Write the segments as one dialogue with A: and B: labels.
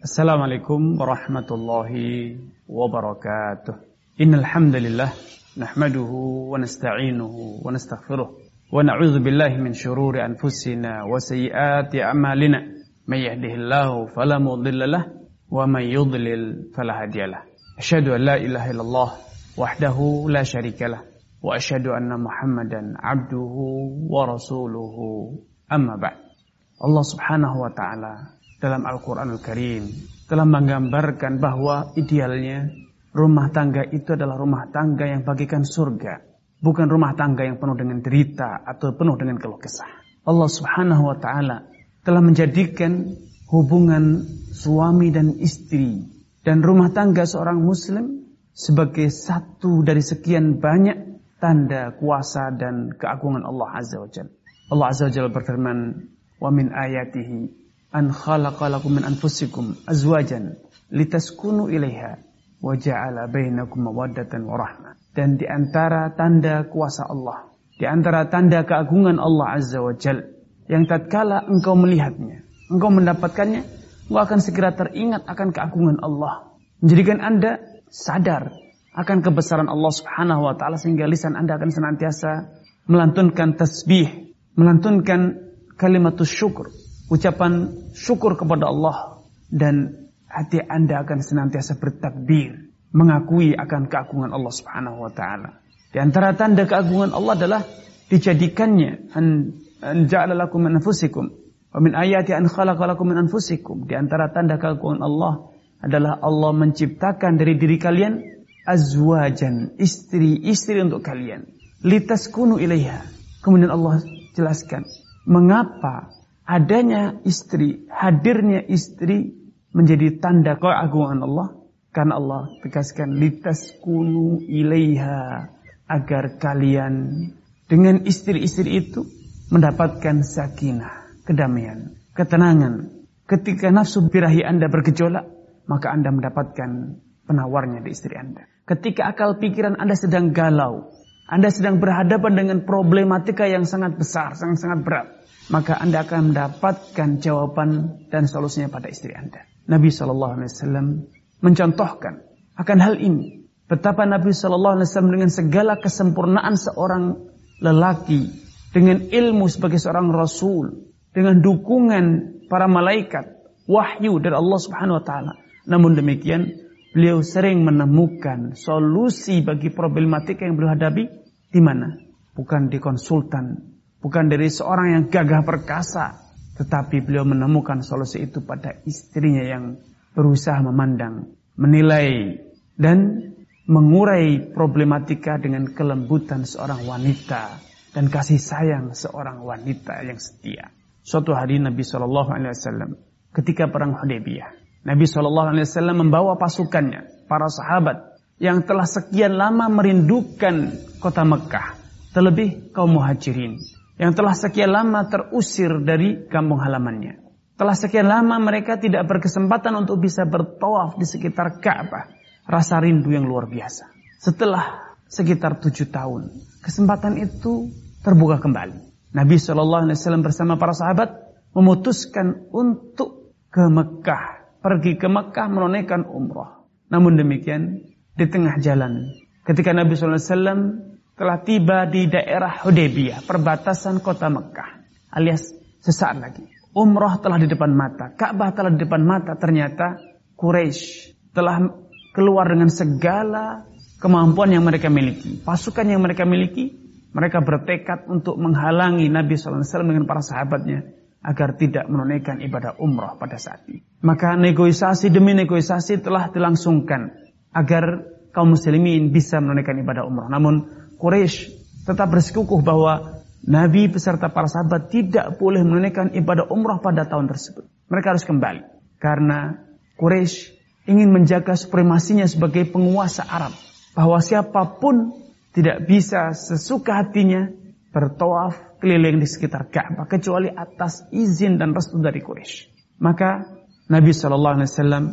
A: Assalamualaikum warahmatullahi wabarakatuh. Innal hamdalillah nahmaduhu wa nasta'inuhu wa nastaghfiruh wa min shururi anfusina wa sayyiati a'malina. May yahdihillahu fala mudilla wa may fala hadiyalah. Asyhadu an la ilaha wahdahu la syarikalah wa asyhadu anna Muhammadan abduhu wa rasuluhu amma. Allah Subhanahu wa taala dalam Al-Quranul Karim telah menggambarkan bahwa idealnya rumah tangga itu adalah rumah tangga yang bagikan surga. Bukan rumah tangga yang penuh dengan derita atau penuh dengan keluh kesah. Allah subhanahu wa ta'ala telah menjadikan hubungan suami dan istri dan rumah tangga seorang muslim sebagai satu dari sekian banyak tanda kuasa dan keagungan Allah Azza wa Jalla. Allah Azza wa Jalla berfirman, "Wa min ayatihi an khalaqalakum min anfusikum azwajan litaskunu ilaiha wa ja'ala bainakum mawaddatan wa rahmah. Dan di antara tanda kuasa Allah, di antara tanda keagungan Allah Azza wa Jal, yang tatkala engkau melihatnya, engkau mendapatkannya, engkau akan segera teringat akan keagungan Allah. Menjadikan Anda sadar akan kebesaran Allah Subhanahu wa taala sehingga lisan Anda akan senantiasa melantunkan tasbih, melantunkan kalimat syukur ucapan syukur kepada Allah dan hati Anda akan senantiasa bertakbir mengakui akan keagungan Allah Subhanahu wa taala. Di antara tanda keagungan Allah adalah dijadikannya an, an min anfusikum wa min ayati an min anfusikum. Di antara tanda keagungan Allah adalah Allah menciptakan dari diri kalian azwajan, istri-istri untuk kalian. Litaskunu ilaiha. Kemudian Allah jelaskan mengapa adanya istri, hadirnya istri menjadi tanda keagungan Allah karena Allah tegaskan litas kunu ilaiha agar kalian dengan istri-istri itu mendapatkan sakinah, kedamaian, ketenangan. Ketika nafsu birahi Anda bergejolak, maka Anda mendapatkan penawarnya di istri Anda. Ketika akal pikiran Anda sedang galau, Anda sedang berhadapan dengan problematika yang sangat besar, sangat-sangat berat, maka Anda akan mendapatkan jawaban dan solusinya pada istri Anda. Nabi Shallallahu Alaihi Wasallam mencontohkan akan hal ini. Betapa Nabi Shallallahu Alaihi Wasallam dengan segala kesempurnaan seorang lelaki, dengan ilmu sebagai seorang rasul, dengan dukungan para malaikat, wahyu dari Allah Subhanahu Wa Taala. Namun demikian, beliau sering menemukan solusi bagi problematika yang beliau hadapi di mana? Bukan di konsultan Bukan dari seorang yang gagah perkasa. Tetapi beliau menemukan solusi itu pada istrinya yang berusaha memandang, menilai, dan mengurai problematika dengan kelembutan seorang wanita dan kasih sayang seorang wanita yang setia. Suatu hari Nabi Shallallahu Alaihi Wasallam ketika perang Hudaybiyah, Nabi Shallallahu Alaihi Wasallam membawa pasukannya, para sahabat yang telah sekian lama merindukan kota Mekah, terlebih kaum muhajirin yang telah sekian lama terusir dari kampung halamannya. Telah sekian lama mereka tidak berkesempatan untuk bisa bertawaf di sekitar Ka'bah. Rasa rindu yang luar biasa. Setelah sekitar tujuh tahun, kesempatan itu terbuka kembali. Nabi Shallallahu Alaihi Wasallam bersama para sahabat memutuskan untuk ke Mekah, pergi ke Mekah menunaikan umroh. Namun demikian, di tengah jalan, ketika Nabi Shallallahu Alaihi Wasallam telah tiba di daerah Hudaybiyah, perbatasan kota Mekah, alias sesaat lagi. Umroh telah di depan mata, Ka'bah telah di depan mata, ternyata Quraisy telah keluar dengan segala kemampuan yang mereka miliki, pasukan yang mereka miliki, mereka bertekad untuk menghalangi Nabi SAW dengan para sahabatnya agar tidak menunaikan ibadah umroh pada saat ini. Maka negosiasi demi negosiasi telah dilangsungkan agar kaum muslimin bisa menunaikan ibadah umroh. Namun Quraisy tetap bersikukuh bahwa Nabi beserta para sahabat tidak boleh menunaikan ibadah umrah pada tahun tersebut. Mereka harus kembali. Karena Quraisy ingin menjaga supremasinya sebagai penguasa Arab. Bahwa siapa pun tidak bisa sesuka hatinya bertawaf keliling di sekitar Ka'bah kecuali atas izin dan restu dari Quraisy. Maka Nabi Shallallahu Alaihi Wasallam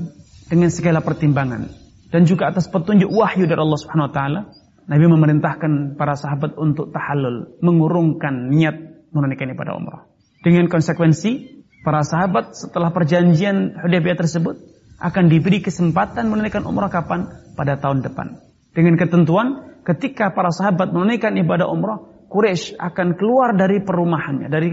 A: dengan segala pertimbangan dan juga atas petunjuk wahyu dari Allah Subhanahu Wa Taala Nabi memerintahkan para sahabat untuk tahallul, mengurungkan niat menunaikan ibadah umrah. Dengan konsekuensi, para sahabat setelah perjanjian Hudaybiyah tersebut akan diberi kesempatan menunaikan umrah kapan? Pada tahun depan. Dengan ketentuan ketika para sahabat menunaikan ibadah umrah, Quraisy akan keluar dari perumahannya, dari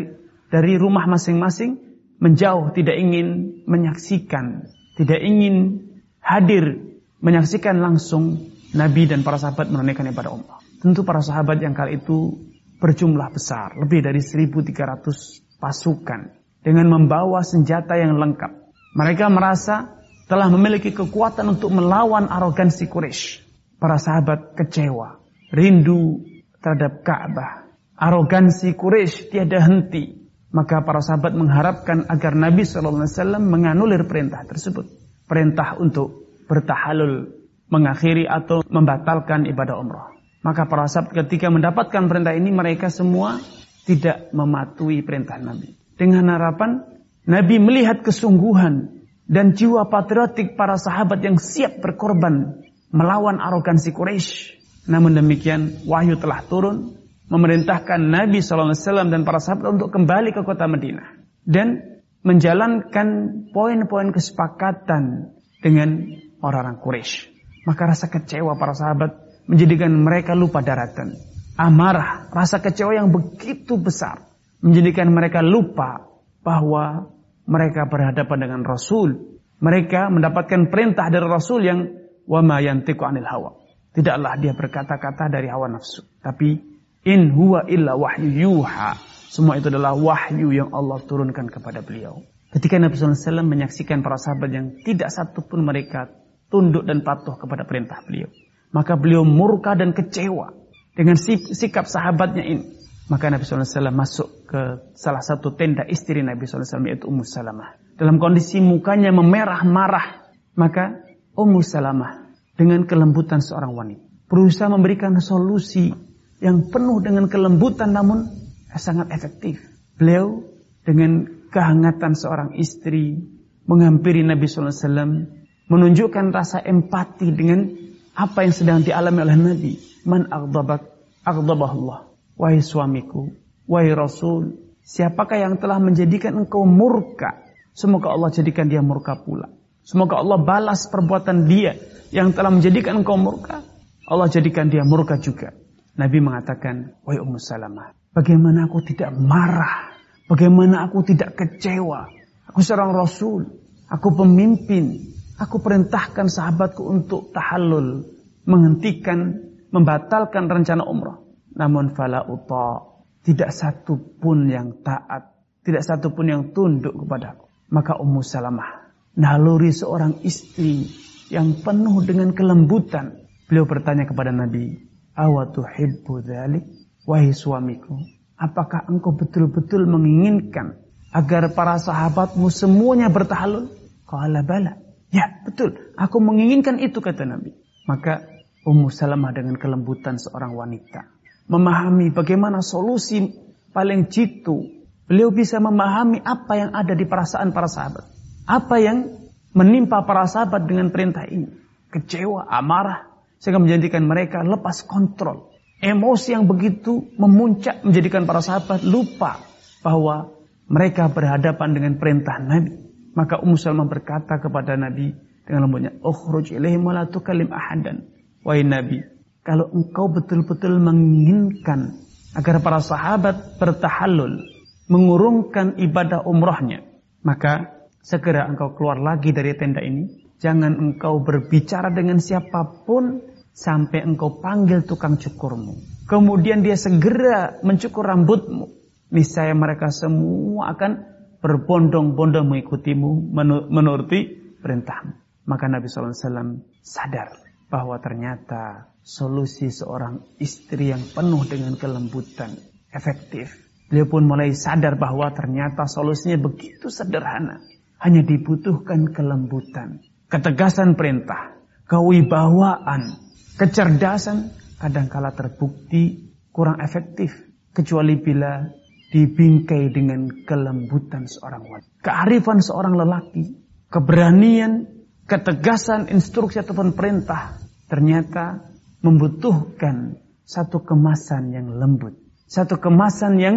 A: dari rumah masing-masing menjauh tidak ingin menyaksikan, tidak ingin hadir menyaksikan langsung Nabi dan para sahabat menunaikan ibadah umrah. Tentu para sahabat yang kali itu berjumlah besar, lebih dari 1300 pasukan dengan membawa senjata yang lengkap. Mereka merasa telah memiliki kekuatan untuk melawan arogansi Quraisy. Para sahabat kecewa, rindu terhadap Ka'bah. Arogansi Quraisy tiada henti. Maka para sahabat mengharapkan agar Nabi SAW menganulir perintah tersebut. Perintah untuk bertahalul, mengakhiri atau membatalkan ibadah umrah. Maka para sahabat ketika mendapatkan perintah ini mereka semua tidak mematuhi perintah Nabi. Dengan harapan Nabi melihat kesungguhan dan jiwa patriotik para sahabat yang siap berkorban melawan arogansi Quraisy. Namun demikian wahyu telah turun memerintahkan Nabi SAW dan para sahabat untuk kembali ke kota Madinah dan menjalankan poin-poin kesepakatan dengan orang-orang Quraisy. Maka rasa kecewa para sahabat menjadikan mereka lupa daratan. Amarah, rasa kecewa yang begitu besar menjadikan mereka lupa bahwa mereka berhadapan dengan Rasul. Mereka mendapatkan perintah dari Rasul yang wa ma yantiqu anil hawa. Tidaklah dia berkata-kata dari hawa nafsu, tapi in huwa illa wahyu yuha. Semua itu adalah wahyu yang Allah turunkan kepada beliau. Ketika Nabi SAW menyaksikan para sahabat yang tidak satu pun mereka tunduk dan patuh kepada perintah beliau. Maka beliau murka dan kecewa dengan sikap sahabatnya ini. Maka Nabi SAW masuk ke salah satu tenda istri Nabi SAW yaitu Ummu Salamah. Dalam kondisi mukanya memerah marah. Maka Ummu Salamah dengan kelembutan seorang wanita. Berusaha memberikan solusi yang penuh dengan kelembutan namun sangat efektif. Beliau dengan kehangatan seorang istri menghampiri Nabi SAW menunjukkan rasa empati dengan apa yang sedang dialami oleh Nabi. Man aghdabak aghdabahullah. Wahai suamiku, wahai Rasul, siapakah yang telah menjadikan engkau murka? Semoga Allah jadikan dia murka pula. Semoga Allah balas perbuatan dia yang telah menjadikan engkau murka. Allah jadikan dia murka juga. Nabi mengatakan, Wahai Ummu Salamah, bagaimana aku tidak marah? Bagaimana aku tidak kecewa? Aku seorang Rasul. Aku pemimpin. Aku perintahkan sahabatku untuk tahallul. Menghentikan, membatalkan rencana umrah. Namun fala uta. Tidak satu pun yang taat. Tidak satu pun yang tunduk kepadaku. Maka Ummu Salamah naluri seorang istri yang penuh dengan kelembutan. Beliau bertanya kepada Nabi, "Awatuhibbu dzalik?" Wahai suamiku, apakah engkau betul-betul menginginkan agar para sahabatmu semuanya bertahalul? Qala bala. Ya, betul. Aku menginginkan itu kata Nabi. Maka Ummu Salamah dengan kelembutan seorang wanita memahami bagaimana solusi paling jitu. Beliau bisa memahami apa yang ada di perasaan para sahabat. Apa yang menimpa para sahabat dengan perintah ini? Kecewa, amarah, sehingga menjadikan mereka lepas kontrol. Emosi yang begitu memuncak menjadikan para sahabat lupa bahwa mereka berhadapan dengan perintah Nabi. Maka Ummu Salamah berkata kepada Nabi dengan lembutnya, "Ukhruj ilaihim la tukallim ahadan." Wahai Nabi, kalau engkau betul-betul menginginkan agar para sahabat bertahallul, mengurungkan ibadah umrahnya, maka segera engkau keluar lagi dari tenda ini. Jangan engkau berbicara dengan siapa pun sampai engkau panggil tukang cukurmu. Kemudian dia segera mencukur rambutmu. Niscaya mereka semua akan berbondong-bondong mengikutimu menuruti perintahmu. Maka Nabi SAW sadar bahwa ternyata solusi seorang istri yang penuh dengan kelembutan efektif. Beliau pun mulai sadar bahwa ternyata solusinya begitu sederhana hanya dibutuhkan kelembutan, ketegasan perintah, kewibawaan, kecerdasan kadangkala terbukti kurang efektif kecuali bila dibingkai dengan kelembutan seorang wanita. Kearifan seorang lelaki, keberanian, ketegasan instruksi ataupun perintah ternyata membutuhkan satu kemasan yang lembut, satu kemasan yang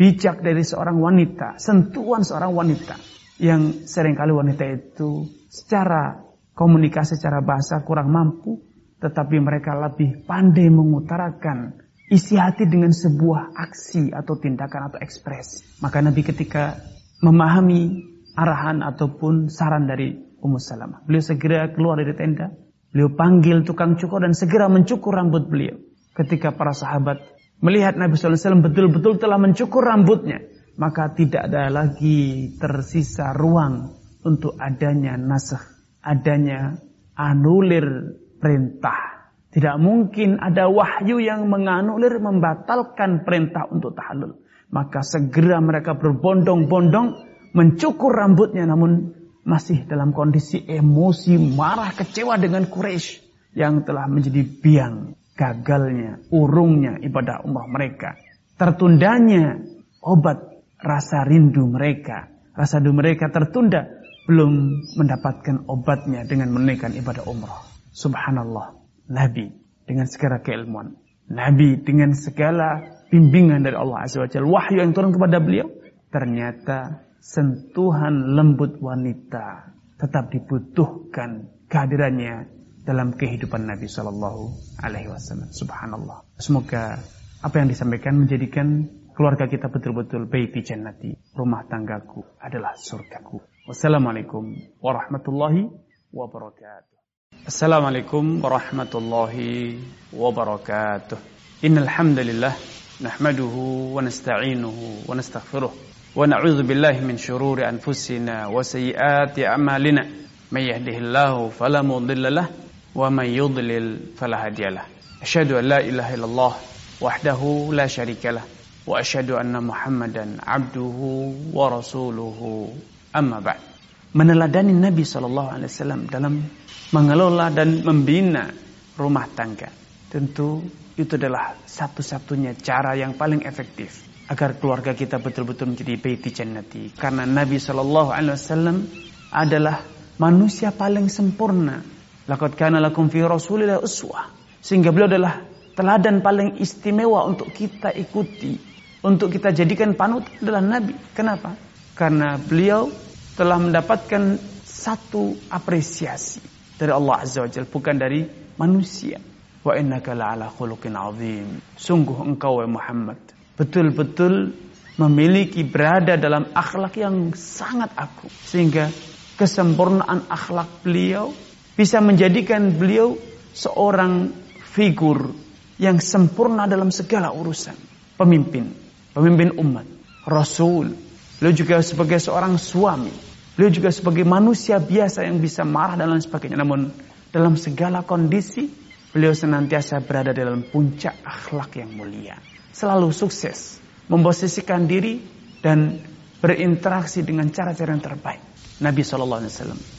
A: bijak dari seorang wanita, sentuhan seorang wanita yang sering kali wanita itu secara komunikasi, secara bahasa kurang mampu, tetapi mereka lebih pandai mengutarakan isi hati dengan sebuah aksi atau tindakan atau ekspresi. Maka Nabi ketika memahami arahan ataupun saran dari Ummu Salamah, beliau segera keluar dari tenda, beliau panggil tukang cukur dan segera mencukur rambut beliau. Ketika para sahabat melihat Nabi SAW betul-betul telah mencukur rambutnya, maka tidak ada lagi tersisa ruang untuk adanya nasakh, adanya anulir perintah tidak mungkin ada wahyu yang menganulir membatalkan perintah untuk tahallul. Maka segera mereka berbondong-bondong mencukur rambutnya namun masih dalam kondisi emosi, marah, kecewa dengan Quraisy yang telah menjadi biang gagalnya, urungnya ibadah umrah mereka. Tertundanya obat rasa rindu mereka. Rasa rindu mereka tertunda belum mendapatkan obatnya dengan menaikkan ibadah umrah. Subhanallah. Nabi dengan segala keilmuan. Nabi dengan segala bimbingan dari Allah Azza wa Jalla. Wahyu yang turun kepada beliau. Ternyata sentuhan lembut wanita tetap dibutuhkan kehadirannya dalam kehidupan Nabi Shallallahu Alaihi Wasallam. Subhanallah. Semoga apa yang disampaikan menjadikan keluarga kita betul-betul baiti jannati. Rumah tanggaku adalah surgaku. Wassalamualaikum warahmatullahi wabarakatuh. السلام عليكم ورحمة الله وبركاته. إن الحمد لله نحمده ونستعينه ونستغفره ونعوذ بالله من شرور أنفسنا وسيئات أعمالنا. من يهده الله فلا مضل له ومن يضلل فلا هادي له. أشهد أن لا إله إلا الله وحده لا شريك له وأشهد أن محمدا عبده ورسوله. أما بعد. من لدان النبي صلى الله عليه وسلم دلم mengelola dan membina rumah tangga. Tentu itu adalah satu-satunya cara yang paling efektif agar keluarga kita betul-betul menjadi baiti jannati. Karena Nabi Shallallahu Alaihi Wasallam adalah manusia paling sempurna. Laqad kana lakum fi Rasulillah uswah. Sehingga beliau adalah teladan paling istimewa untuk kita ikuti, untuk kita jadikan panut adalah Nabi. Kenapa? Karena beliau telah mendapatkan satu apresiasi dari Allah Azza wa Jalla bukan dari manusia. Wa innaka la'ala khuluqin azim. Sungguh engkau ya Muhammad betul-betul memiliki berada dalam akhlak yang sangat agung sehingga kesempurnaan akhlak beliau bisa menjadikan beliau seorang figur yang sempurna dalam segala urusan. Pemimpin, pemimpin umat, rasul. Beliau juga sebagai seorang suami, Beliau juga sebagai manusia biasa yang bisa marah dan lain sebagainya. Namun dalam segala kondisi beliau senantiasa berada dalam puncak akhlak yang mulia. Selalu sukses memposisikan diri dan berinteraksi dengan cara-cara yang terbaik. Nabi SAW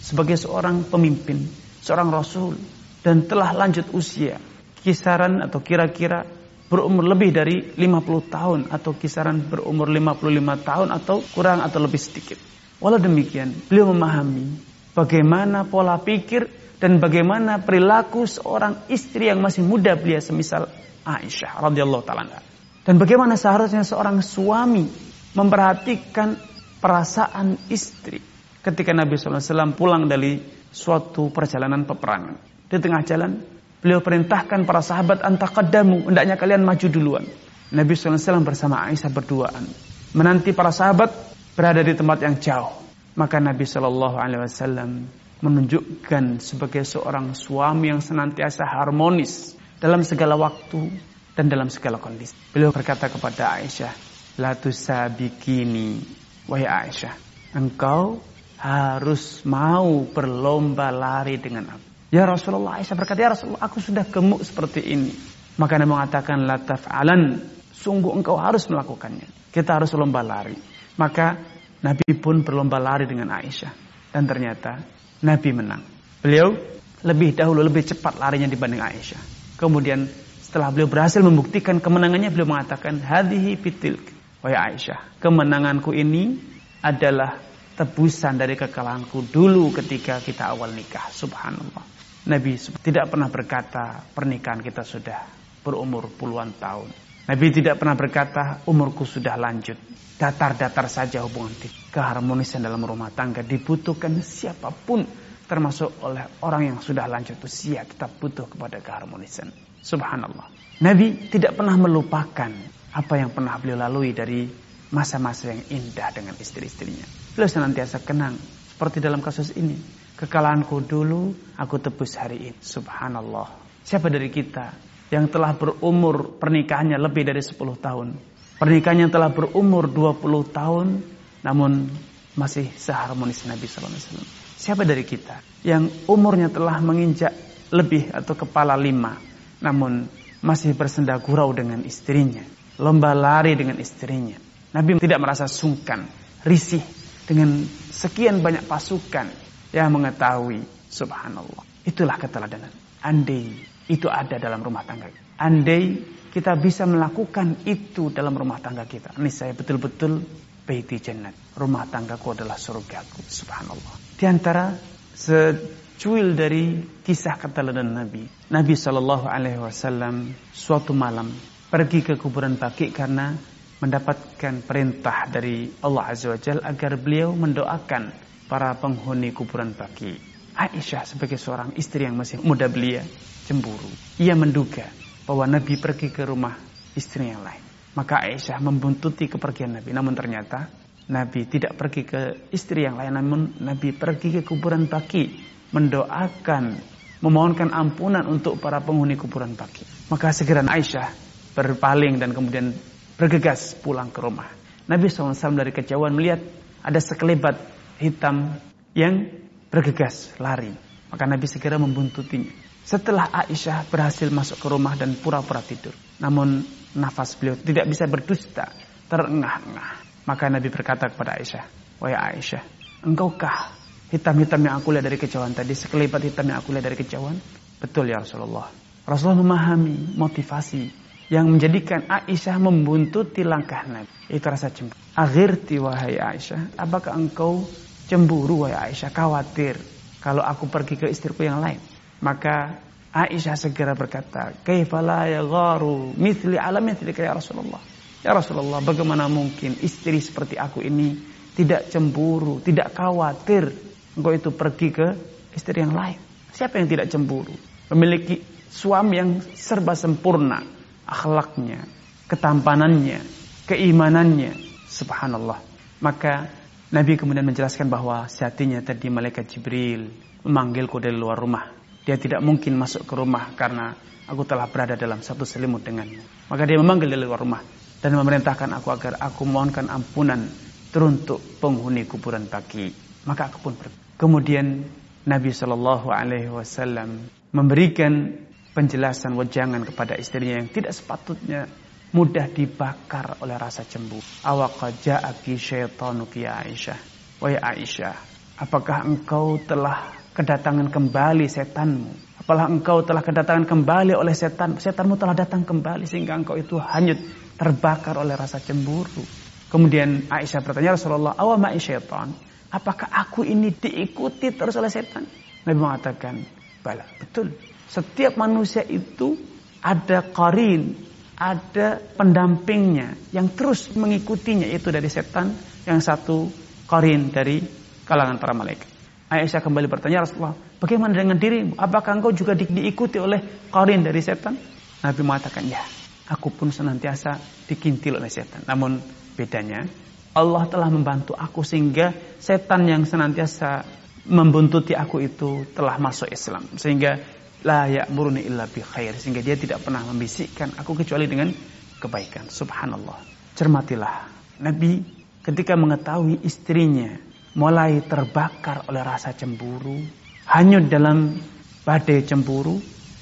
A: sebagai seorang pemimpin, seorang rasul dan telah lanjut usia kisaran atau kira-kira berumur lebih dari 50 tahun atau kisaran berumur 55 tahun atau kurang atau lebih sedikit. Walau demikian, beliau memahami bagaimana pola pikir dan bagaimana perilaku seorang istri yang masih muda beliau semisal Aisyah radhiyallahu taala. Dan bagaimana seharusnya seorang suami memperhatikan perasaan istri ketika Nabi SAW pulang dari suatu perjalanan peperangan. Di tengah jalan, beliau perintahkan para sahabat antaqaddamu, hendaknya kalian maju duluan. Nabi SAW bersama Aisyah berduaan. Menanti para sahabat berada di tempat yang jauh. Maka Nabi Shallallahu Alaihi Wasallam menunjukkan sebagai seorang suami yang senantiasa harmonis dalam segala waktu dan dalam segala kondisi. Beliau berkata kepada Aisyah, La tusabikini, wahai Aisyah, engkau harus mau berlomba lari dengan aku. Ya Rasulullah, Aisyah berkata, Ya Rasulullah, aku sudah gemuk seperti ini. Maka Nabi mengatakan, La taf'alan, sungguh engkau harus melakukannya. Kita harus lomba lari. Maka Nabi pun berlomba lari dengan Aisyah. Dan ternyata Nabi menang. Beliau lebih dahulu, lebih cepat larinya dibanding Aisyah. Kemudian setelah beliau berhasil membuktikan kemenangannya, beliau mengatakan, Hadihi pitilk. Wahai Aisyah, kemenanganku ini adalah tebusan dari kekalahanku dulu ketika kita awal nikah. Subhanallah. Nabi tidak pernah berkata pernikahan kita sudah berumur puluhan tahun. Nabi tidak pernah berkata, umurku sudah lanjut. Datar-datar saja hubungan kita. Keharmonisan dalam rumah tangga dibutuhkan siapa pun. Termasuk oleh orang yang sudah lanjut usia tetap butuh kepada keharmonisan. Subhanallah. Nabi tidak pernah melupakan apa yang pernah beliau lalui dari masa-masa yang indah dengan istri-istrinya. Beliau senantiasa kenang. Seperti dalam kasus ini. Kekalahanku dulu, aku tebus hari ini. Subhanallah. Siapa dari kita yang telah berumur pernikahannya lebih dari 10 tahun. Pernikahannya telah berumur 20 tahun namun masih seharmonis Nabi SAW. Siapa dari kita yang umurnya telah menginjak lebih atau kepala lima namun masih bersenda gurau dengan istrinya, lomba lari dengan istrinya. Nabi tidak merasa sungkan, risih dengan sekian banyak pasukan yang mengetahui subhanallah. Itulah keteladanan. Andai itu ada dalam rumah tangga. Andai kita bisa melakukan itu dalam rumah tangga kita. Ini saya betul-betul baiti jannat. Rumah tanggaku adalah surgaku. Subhanallah. Di antara secuil dari kisah keteladanan Nabi. Nabi Shallallahu Alaihi Wasallam suatu malam pergi ke kuburan Baki karena mendapatkan perintah dari Allah Azza wa Jal agar beliau mendoakan para penghuni kuburan Baki. Aisyah sebagai seorang istri yang masih muda belia cemburu. Ia menduga bahwa Nabi pergi ke rumah istri yang lain. Maka Aisyah membuntuti kepergian Nabi. Namun ternyata Nabi tidak pergi ke istri yang lain. Namun Nabi pergi ke kuburan Baki. Mendoakan, memohonkan ampunan untuk para penghuni kuburan Baki. Maka segera Aisyah berpaling dan kemudian bergegas pulang ke rumah. Nabi SAW dari kejauhan melihat ada sekelebat hitam yang bergegas lari. Maka Nabi segera membuntutinya. Setelah Aisyah berhasil masuk ke rumah dan pura-pura tidur. Namun nafas beliau tidak bisa berdusta, terengah-engah. Maka Nabi berkata kepada Aisyah, Wahai Aisyah, engkaukah hitam-hitam yang aku lihat dari kejauhan tadi, sekelipat hitam yang aku lihat dari kejauhan? Betul ya Rasulullah. Rasulullah memahami motivasi yang menjadikan Aisyah membuntuti langkah Nabi. Itu rasa cemburu. Akhirti wahai Aisyah, apakah engkau cemburu wahai Aisyah, khawatir kalau aku pergi ke istriku yang lain? Maka Aisyah segera berkata, "Kaifala gharu mithli ala mithlika ya Rasulullah?" Ya Rasulullah, bagaimana mungkin istri seperti aku ini tidak cemburu, tidak khawatir engkau itu pergi ke istri yang lain? Siapa yang tidak cemburu? Memiliki suami yang serba sempurna, akhlaknya, ketampanannya, keimanannya, subhanallah. Maka Nabi kemudian menjelaskan bahwa sejatinya tadi malaikat Jibril memanggilku dari luar rumah dia tidak mungkin masuk ke rumah karena aku telah berada dalam satu selimut dengannya. Maka dia memanggil dari luar rumah dan memerintahkan aku agar aku mohonkan ampunan teruntuk penghuni kuburan baki. Maka aku pun pergi. Kemudian Nabi Shallallahu Alaihi Wasallam memberikan penjelasan wajangan kepada istrinya yang tidak sepatutnya mudah dibakar oleh rasa cemburu. Awak ja'aki syaitanuki ya Aisyah. Wahai Aisyah, apakah engkau telah kedatangan kembali setanmu. Apalah engkau telah kedatangan kembali oleh setan. Setanmu telah datang kembali sehingga engkau itu hanyut terbakar oleh rasa cemburu. Kemudian Aisyah bertanya Rasulullah, awal ma'i syaitan. Apakah aku ini diikuti terus oleh setan? Nabi mengatakan, bala, betul. Setiap manusia itu ada qarin, ada pendampingnya yang terus mengikutinya itu dari setan, yang satu qarin dari kalangan para malaikat. Aisyah kembali bertanya Rasulullah, bagaimana dengan dirimu? Apakah engkau juga di, diikuti oleh korin dari setan? Nabi mengatakan, ya, aku pun senantiasa dikintil oleh setan. Namun bedanya, Allah telah membantu aku sehingga setan yang senantiasa membuntuti aku itu telah masuk Islam. Sehingga la ya'muruni illa bi khair. Sehingga dia tidak pernah membisikkan aku kecuali dengan kebaikan. Subhanallah. Cermatilah. Nabi ketika mengetahui istrinya mulai terbakar oleh rasa cemburu, hanyut dalam badai cemburu,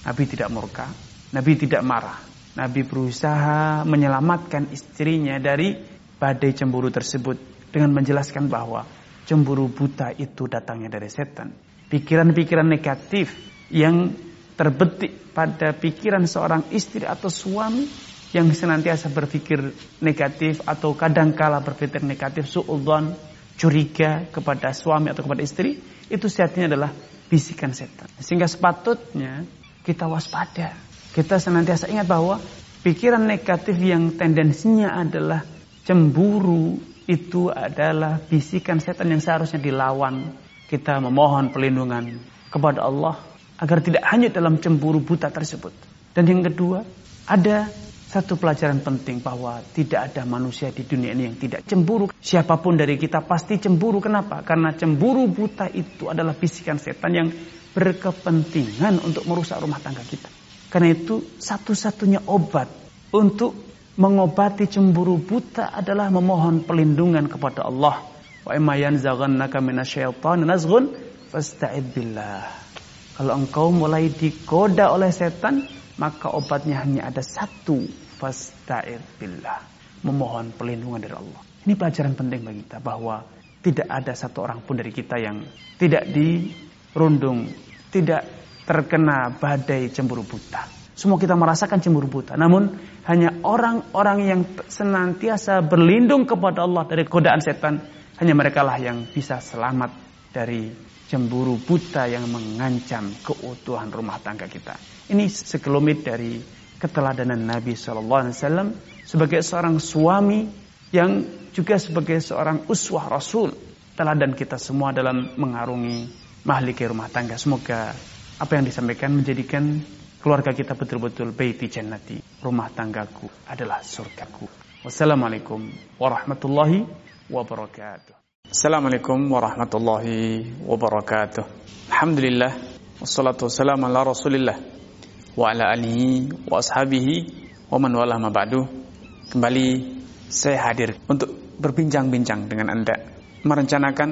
A: Nabi tidak murka, Nabi tidak marah. Nabi berusaha menyelamatkan istrinya dari badai cemburu tersebut dengan menjelaskan bahwa cemburu buta itu datangnya dari setan. Pikiran-pikiran negatif yang terbetik pada pikiran seorang istri atau suami yang senantiasa berpikir negatif atau kadangkala berpikir negatif suudzon curiga kepada suami atau kepada istri, itu sejatinya adalah bisikan setan. Sehingga sepatutnya kita waspada. Kita senantiasa ingat bahwa Pikiran negatif yang tendensinya adalah cemburu itu adalah bisikan setan yang seharusnya dilawan. Kita memohon perlindungan kepada Allah agar tidak hanyut dalam cemburu buta tersebut. Dan yang kedua, ada satu pelajaran penting bahwa tidak ada manusia di dunia ini yang tidak cemburu. Siapa pun dari kita pasti cemburu. Kenapa? Karena cemburu buta itu adalah bisikan setan yang berkepentingan untuk merusak rumah tangga kita. Karena itu satu-satunya obat untuk mengobati cemburu buta adalah memohon perlindungan kepada Allah. Wa imma yanzaghannaka minasyaitonir nazghun fasta'id billah. Kalau engkau mulai digoda oleh setan, maka obatnya hanya ada satu, fasta'id billah. Memohon perlindungan dari Allah. Ini pelajaran penting bagi kita bahwa tidak ada satu orang pun dari kita yang tidak dirundung, tidak terkena badai cemburu buta. Semua kita merasakan cemburu buta. Namun hanya orang-orang yang senantiasa berlindung kepada Allah dari godaan setan. Hanya mereka lah yang bisa selamat dari cemburu buta yang mengancam keutuhan rumah tangga kita. Ini sekelumit dari keteladanan Nabi Shallallahu Alaihi Wasallam sebagai seorang suami yang juga sebagai seorang uswah Rasul teladan kita semua dalam mengarungi mahligai rumah tangga. Semoga apa yang disampaikan menjadikan keluarga kita betul-betul baiti jannati. Rumah tanggaku adalah surgaku. Wassalamualaikum warahmatullahi wabarakatuh. Assalamualaikum warahmatullahi wabarakatuh. Alhamdulillah wassalatu wassalamu ala Rasulillah wa ala alihi wa ashabihi wa man wala ma ba'du. Kembali saya hadir untuk berbincang-bincang dengan Anda, merencanakan,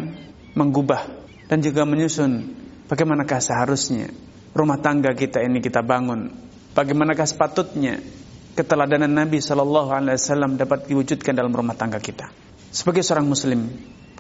A: menggubah dan juga menyusun bagaimanakah seharusnya rumah tangga kita ini kita bangun. Bagaimanakah sepatutnya keteladanan Nabi Shallallahu alaihi wasallam dapat diwujudkan dalam rumah tangga kita. Sebagai seorang muslim,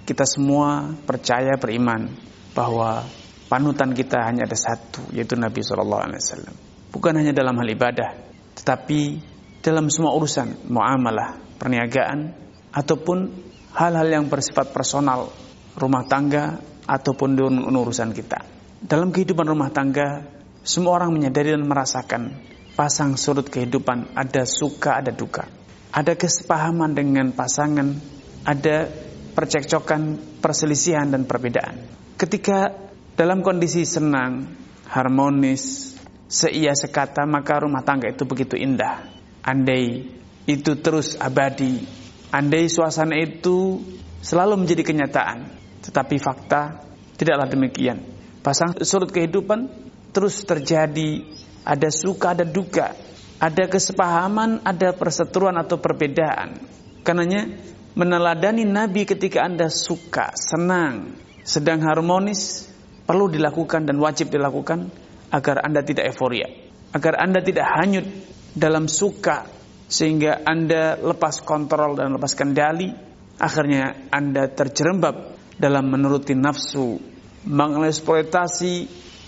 A: kita semua percaya beriman bahwa panutan kita hanya ada satu yaitu Nabi Shallallahu alaihi wasallam bukan hanya dalam hal ibadah, tetapi dalam semua urusan muamalah, perniagaan, ataupun hal-hal yang bersifat personal, rumah tangga, ataupun urusan kita. Dalam kehidupan rumah tangga, semua orang menyadari dan merasakan pasang surut kehidupan, ada suka, ada duka. Ada kesepahaman dengan pasangan, ada percekcokan, perselisihan, dan perbedaan. Ketika dalam kondisi senang, harmonis, seia sekata maka rumah tangga itu begitu indah. Andai itu terus abadi, andai suasana itu selalu menjadi kenyataan, tetapi fakta tidaklah demikian. Pasang surut kehidupan terus terjadi, ada suka, ada duka, ada kesepahaman, ada perseteruan atau perbedaan. Karenanya meneladani Nabi ketika Anda suka, senang, sedang harmonis perlu dilakukan dan wajib dilakukan agar Anda tidak euforia, agar Anda tidak hanyut dalam suka sehingga Anda lepas kontrol dan lepas kendali, akhirnya Anda terjerembab dalam menuruti nafsu, mengeksploitasi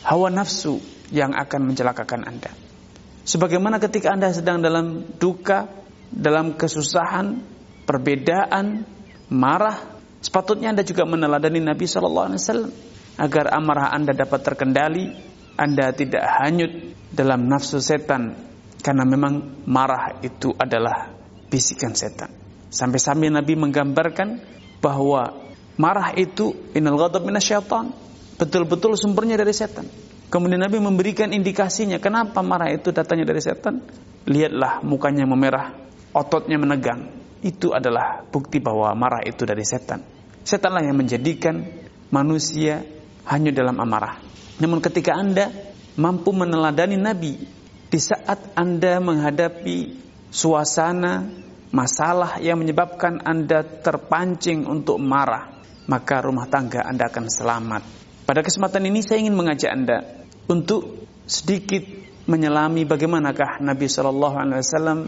A: hawa nafsu yang akan mencelakakan Anda. Sebagaimana ketika Anda sedang dalam duka, dalam kesusahan, perbedaan, marah, sepatutnya Anda juga meneladani Nabi Shallallahu Alaihi Wasallam agar amarah Anda dapat terkendali, anda tidak hanyut dalam nafsu setan karena memang marah itu adalah bisikan setan. Sampai-sampai Nabi menggambarkan bahwa marah itu inal ghadab minasyaitan. Betul-betul sumbernya dari setan. Kemudian Nabi memberikan indikasinya kenapa marah itu datangnya dari setan. Lihatlah mukanya memerah, ototnya menegang. Itu adalah bukti bahwa marah itu dari setan. Setanlah yang menjadikan manusia hanya dalam amarah. Namun ketika Anda mampu meneladani Nabi di saat Anda menghadapi suasana masalah yang menyebabkan Anda terpancing untuk marah, maka rumah tangga Anda akan selamat. Pada kesempatan ini saya ingin mengajak Anda untuk sedikit menyelami bagaimanakah Nabi Shallallahu Alaihi Wasallam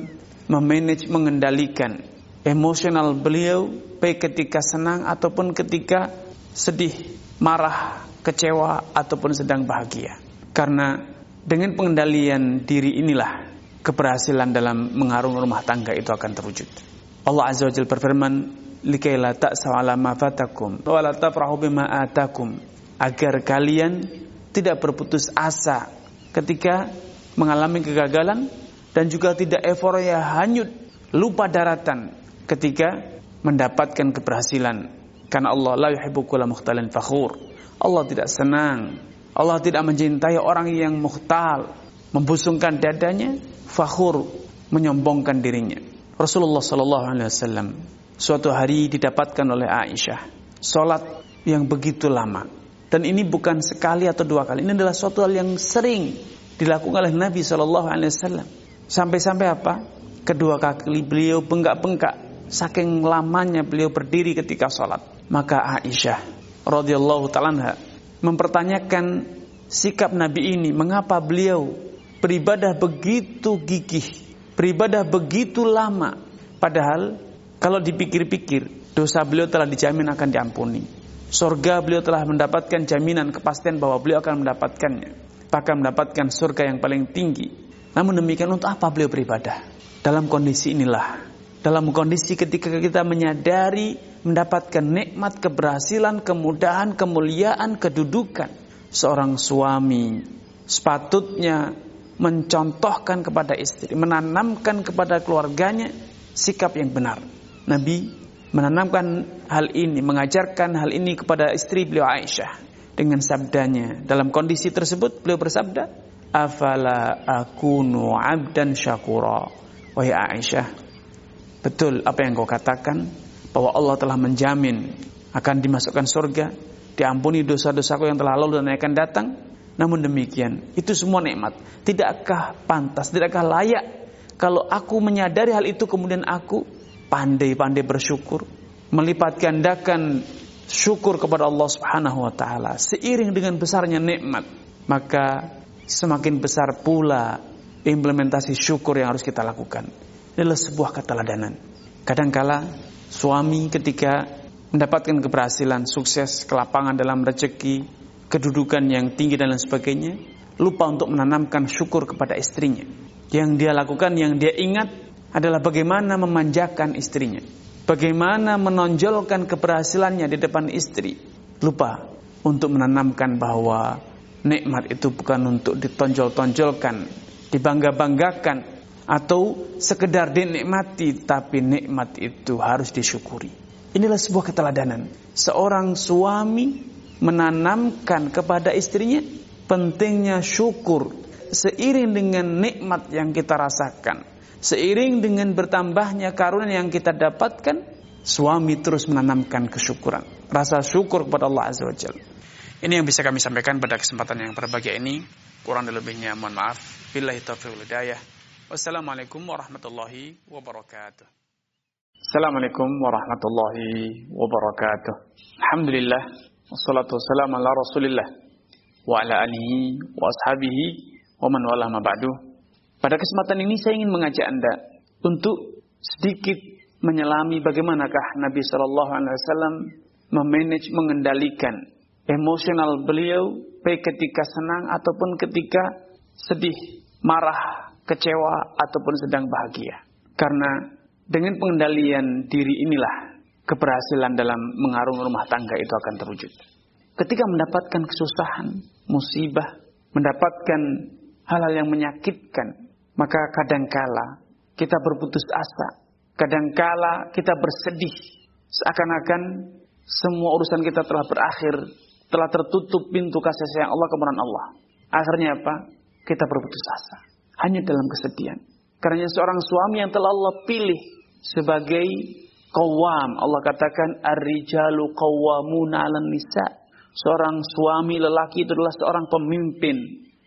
A: memanage mengendalikan emosional beliau baik ketika senang ataupun ketika sedih, marah, kecewa ataupun sedang bahagia. Karena dengan pengendalian diri inilah keberhasilan dalam mengarungi rumah tangga itu akan terwujud. Allah Azza wa berfirman, "Likai la ta'sau ala ma fatakum wa la tafrahu bima atakum." Agar kalian tidak berputus asa ketika mengalami kegagalan
B: dan juga tidak euforia hanyut lupa daratan ketika mendapatkan keberhasilan karena Allah la yuhibbu mukhtalin fakhur Allah tidak senang Allah tidak mencintai orang yang mukhtal membusungkan dadanya fakhur menyombongkan dirinya Rasulullah sallallahu alaihi wasallam suatu hari didapatkan oleh Aisyah salat yang begitu lama dan ini bukan sekali atau dua kali ini adalah suatu hal yang sering dilakukan oleh Nabi sallallahu alaihi wasallam Sampai-sampai apa? Kedua kaki beliau bengkak-bengkak saking lamanya beliau berdiri ketika sholat. Maka Aisyah radhiyallahu taala mempertanyakan sikap Nabi ini, mengapa beliau beribadah begitu gigih, beribadah begitu lama, padahal kalau dipikir-pikir dosa beliau telah dijamin akan diampuni. Surga beliau telah mendapatkan jaminan kepastian bahwa beliau akan mendapatkannya, bahkan mendapatkan surga yang paling tinggi namun demikian untuk apa beliau beribadah? Dalam kondisi inilah, dalam kondisi ketika kita menyadari mendapatkan nikmat keberhasilan, kemudahan, kemuliaan, kedudukan, seorang suami sepatutnya mencontohkan kepada istri, menanamkan kepada keluarganya sikap yang benar. Nabi menanamkan hal ini, mengajarkan hal ini kepada istri beliau Aisyah dengan sabdanya. Dalam kondisi tersebut beliau bersabda, afala akunu abdan syakura wahai Aisyah betul apa yang kau katakan bahwa Allah telah menjamin akan dimasukkan surga diampuni dosa-dosaku yang telah lalu dan akan datang namun demikian itu semua nikmat tidakkah pantas tidakkah layak kalau aku menyadari hal itu kemudian aku pandai-pandai bersyukur melipat gandakan syukur kepada Allah Subhanahu wa taala seiring dengan besarnya nikmat maka semakin besar pula implementasi syukur yang harus kita lakukan. Ini adalah sebuah keteladanan. Kadangkala suami ketika mendapatkan keberhasilan, sukses, kelapangan dalam rezeki, kedudukan yang tinggi dan lain sebagainya, lupa untuk menanamkan syukur kepada istrinya. Yang dia lakukan, yang dia ingat adalah bagaimana memanjakan istrinya. Bagaimana menonjolkan keberhasilannya di depan istri. Lupa untuk menanamkan bahwa nikmat itu bukan untuk ditonjol-tonjolkan, dibangga-banggakan atau sekedar dinikmati, tapi nikmat itu harus disyukuri. Inilah sebuah keteladanan. Seorang suami menanamkan kepada istrinya pentingnya syukur seiring dengan nikmat yang kita rasakan. Seiring dengan bertambahnya karunia yang kita dapatkan, suami terus menanamkan kesyukuran, rasa syukur kepada Allah Azza wa Jalla. Ini yang bisa kami sampaikan pada kesempatan yang berbahagia ini. Kurang lebihnya mohon maaf. Billahi taufiq hidayah. Wassalamualaikum warahmatullahi wabarakatuh. Assalamualaikum warahmatullahi wabarakatuh. Alhamdulillah. Wassalatu wassalamu ala rasulillah. Wa ala alihi wa ashabihi wa man wala ma ba'du. Pada kesempatan ini saya ingin mengajak Anda untuk sedikit menyelami bagaimanakah Nabi Shallallahu Alaihi Wasallam memanage mengendalikan emosional beliau baik ketika senang ataupun ketika sedih, marah, kecewa ataupun sedang bahagia. Karena dengan pengendalian diri inilah keberhasilan dalam mengarung rumah tangga itu akan terwujud. Ketika mendapatkan kesusahan, musibah, mendapatkan hal-hal yang menyakitkan, maka kadangkala kita berputus asa, kadangkala kita bersedih, seakan-akan semua urusan kita telah berakhir telah tertutup pintu kasih sayang Allah kemudian Allah. Akhirnya apa? Kita berputus asa. Hanya dalam kesedihan. Karena seorang suami yang telah Allah pilih sebagai kawam. Allah katakan ar-rijalu qawwamuna 'alan nisa. Seorang suami lelaki itu adalah seorang pemimpin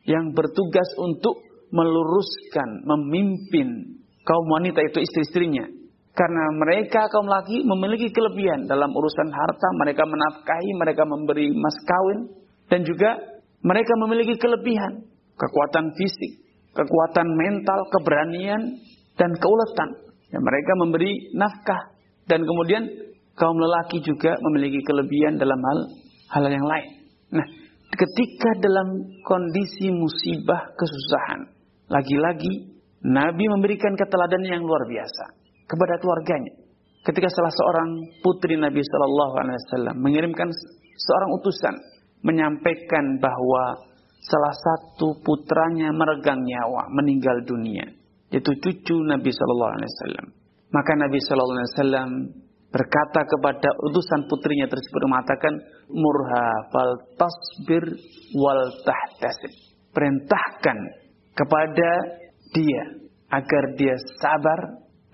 B: yang bertugas untuk meluruskan, memimpin kaum wanita itu istri-istrinya karena mereka kaum laki memiliki kelebihan dalam urusan harta, mereka menafkahi, mereka memberi mas kawin, dan juga mereka memiliki kelebihan, kekuatan fisik, kekuatan mental, keberanian, dan keuletan. Ya, mereka memberi nafkah, dan kemudian kaum lelaki juga memiliki kelebihan dalam hal hal yang lain. Nah, ketika dalam kondisi musibah kesusahan, lagi-lagi Nabi memberikan keteladan yang luar biasa kepada keluarganya. Ketika salah seorang putri Nabi Shallallahu Alaihi Wasallam mengirimkan seorang utusan menyampaikan bahwa salah satu putranya meregang nyawa, meninggal dunia. yaitu cucu Nabi Shallallahu Alaihi Wasallam. Maka Nabi Shallallahu Alaihi Wasallam berkata kepada utusan putrinya tersebut mengatakan murha fal tasbir wal tahtasib perintahkan kepada dia agar dia sabar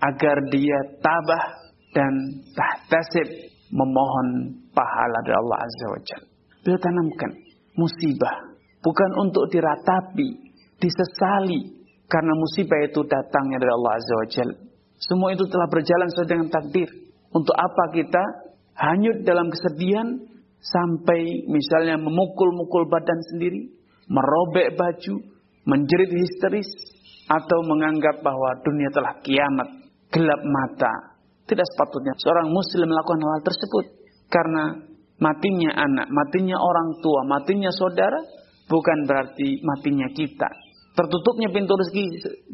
B: agar dia tabah dan tahtasib memohon pahala dari Allah Azza wa Jalla. Beliau tanamkan musibah bukan untuk diratapi, disesali karena musibah itu datangnya dari Allah Azza wa. Semua itu telah berjalan sesuai dengan takdir. Untuk apa kita hanyut dalam kesedihan sampai misalnya memukul-mukul badan sendiri, merobek baju, menjerit histeris, atau menganggap bahwa dunia telah kiamat, gelap mata. Tidak sepatutnya seorang muslim melakukan hal tersebut. Karena matinya anak, matinya orang tua, matinya saudara, bukan berarti matinya kita. Tertutupnya pintu rezeki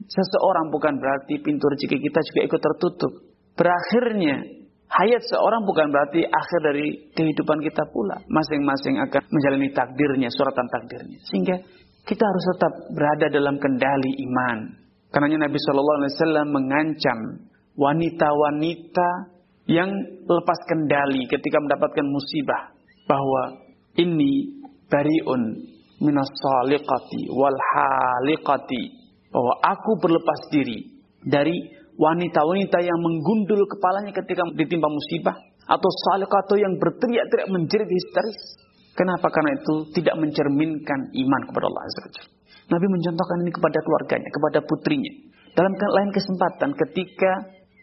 B: seseorang bukan berarti pintu rezeki kita juga ikut tertutup. Berakhirnya Hayat seorang bukan berarti akhir dari kehidupan kita pula. Masing-masing akan menjalani takdirnya, suratan takdirnya. Sehingga kita harus tetap berada dalam kendali iman. Karena Nabi Shallallahu Alaihi Wasallam mengancam wanita-wanita yang lepas kendali ketika mendapatkan musibah bahwa ini bariun minas saliqati wal haliqati bahwa aku berlepas diri dari wanita-wanita yang menggundul kepalanya ketika ditimpa musibah atau salikato yang berteriak-teriak menjerit histeris. Kenapa? Karena itu tidak mencerminkan iman kepada Allah Azza wa Nabi mencontohkan ini kepada keluarganya, kepada putrinya. Dalam lain kesempatan ketika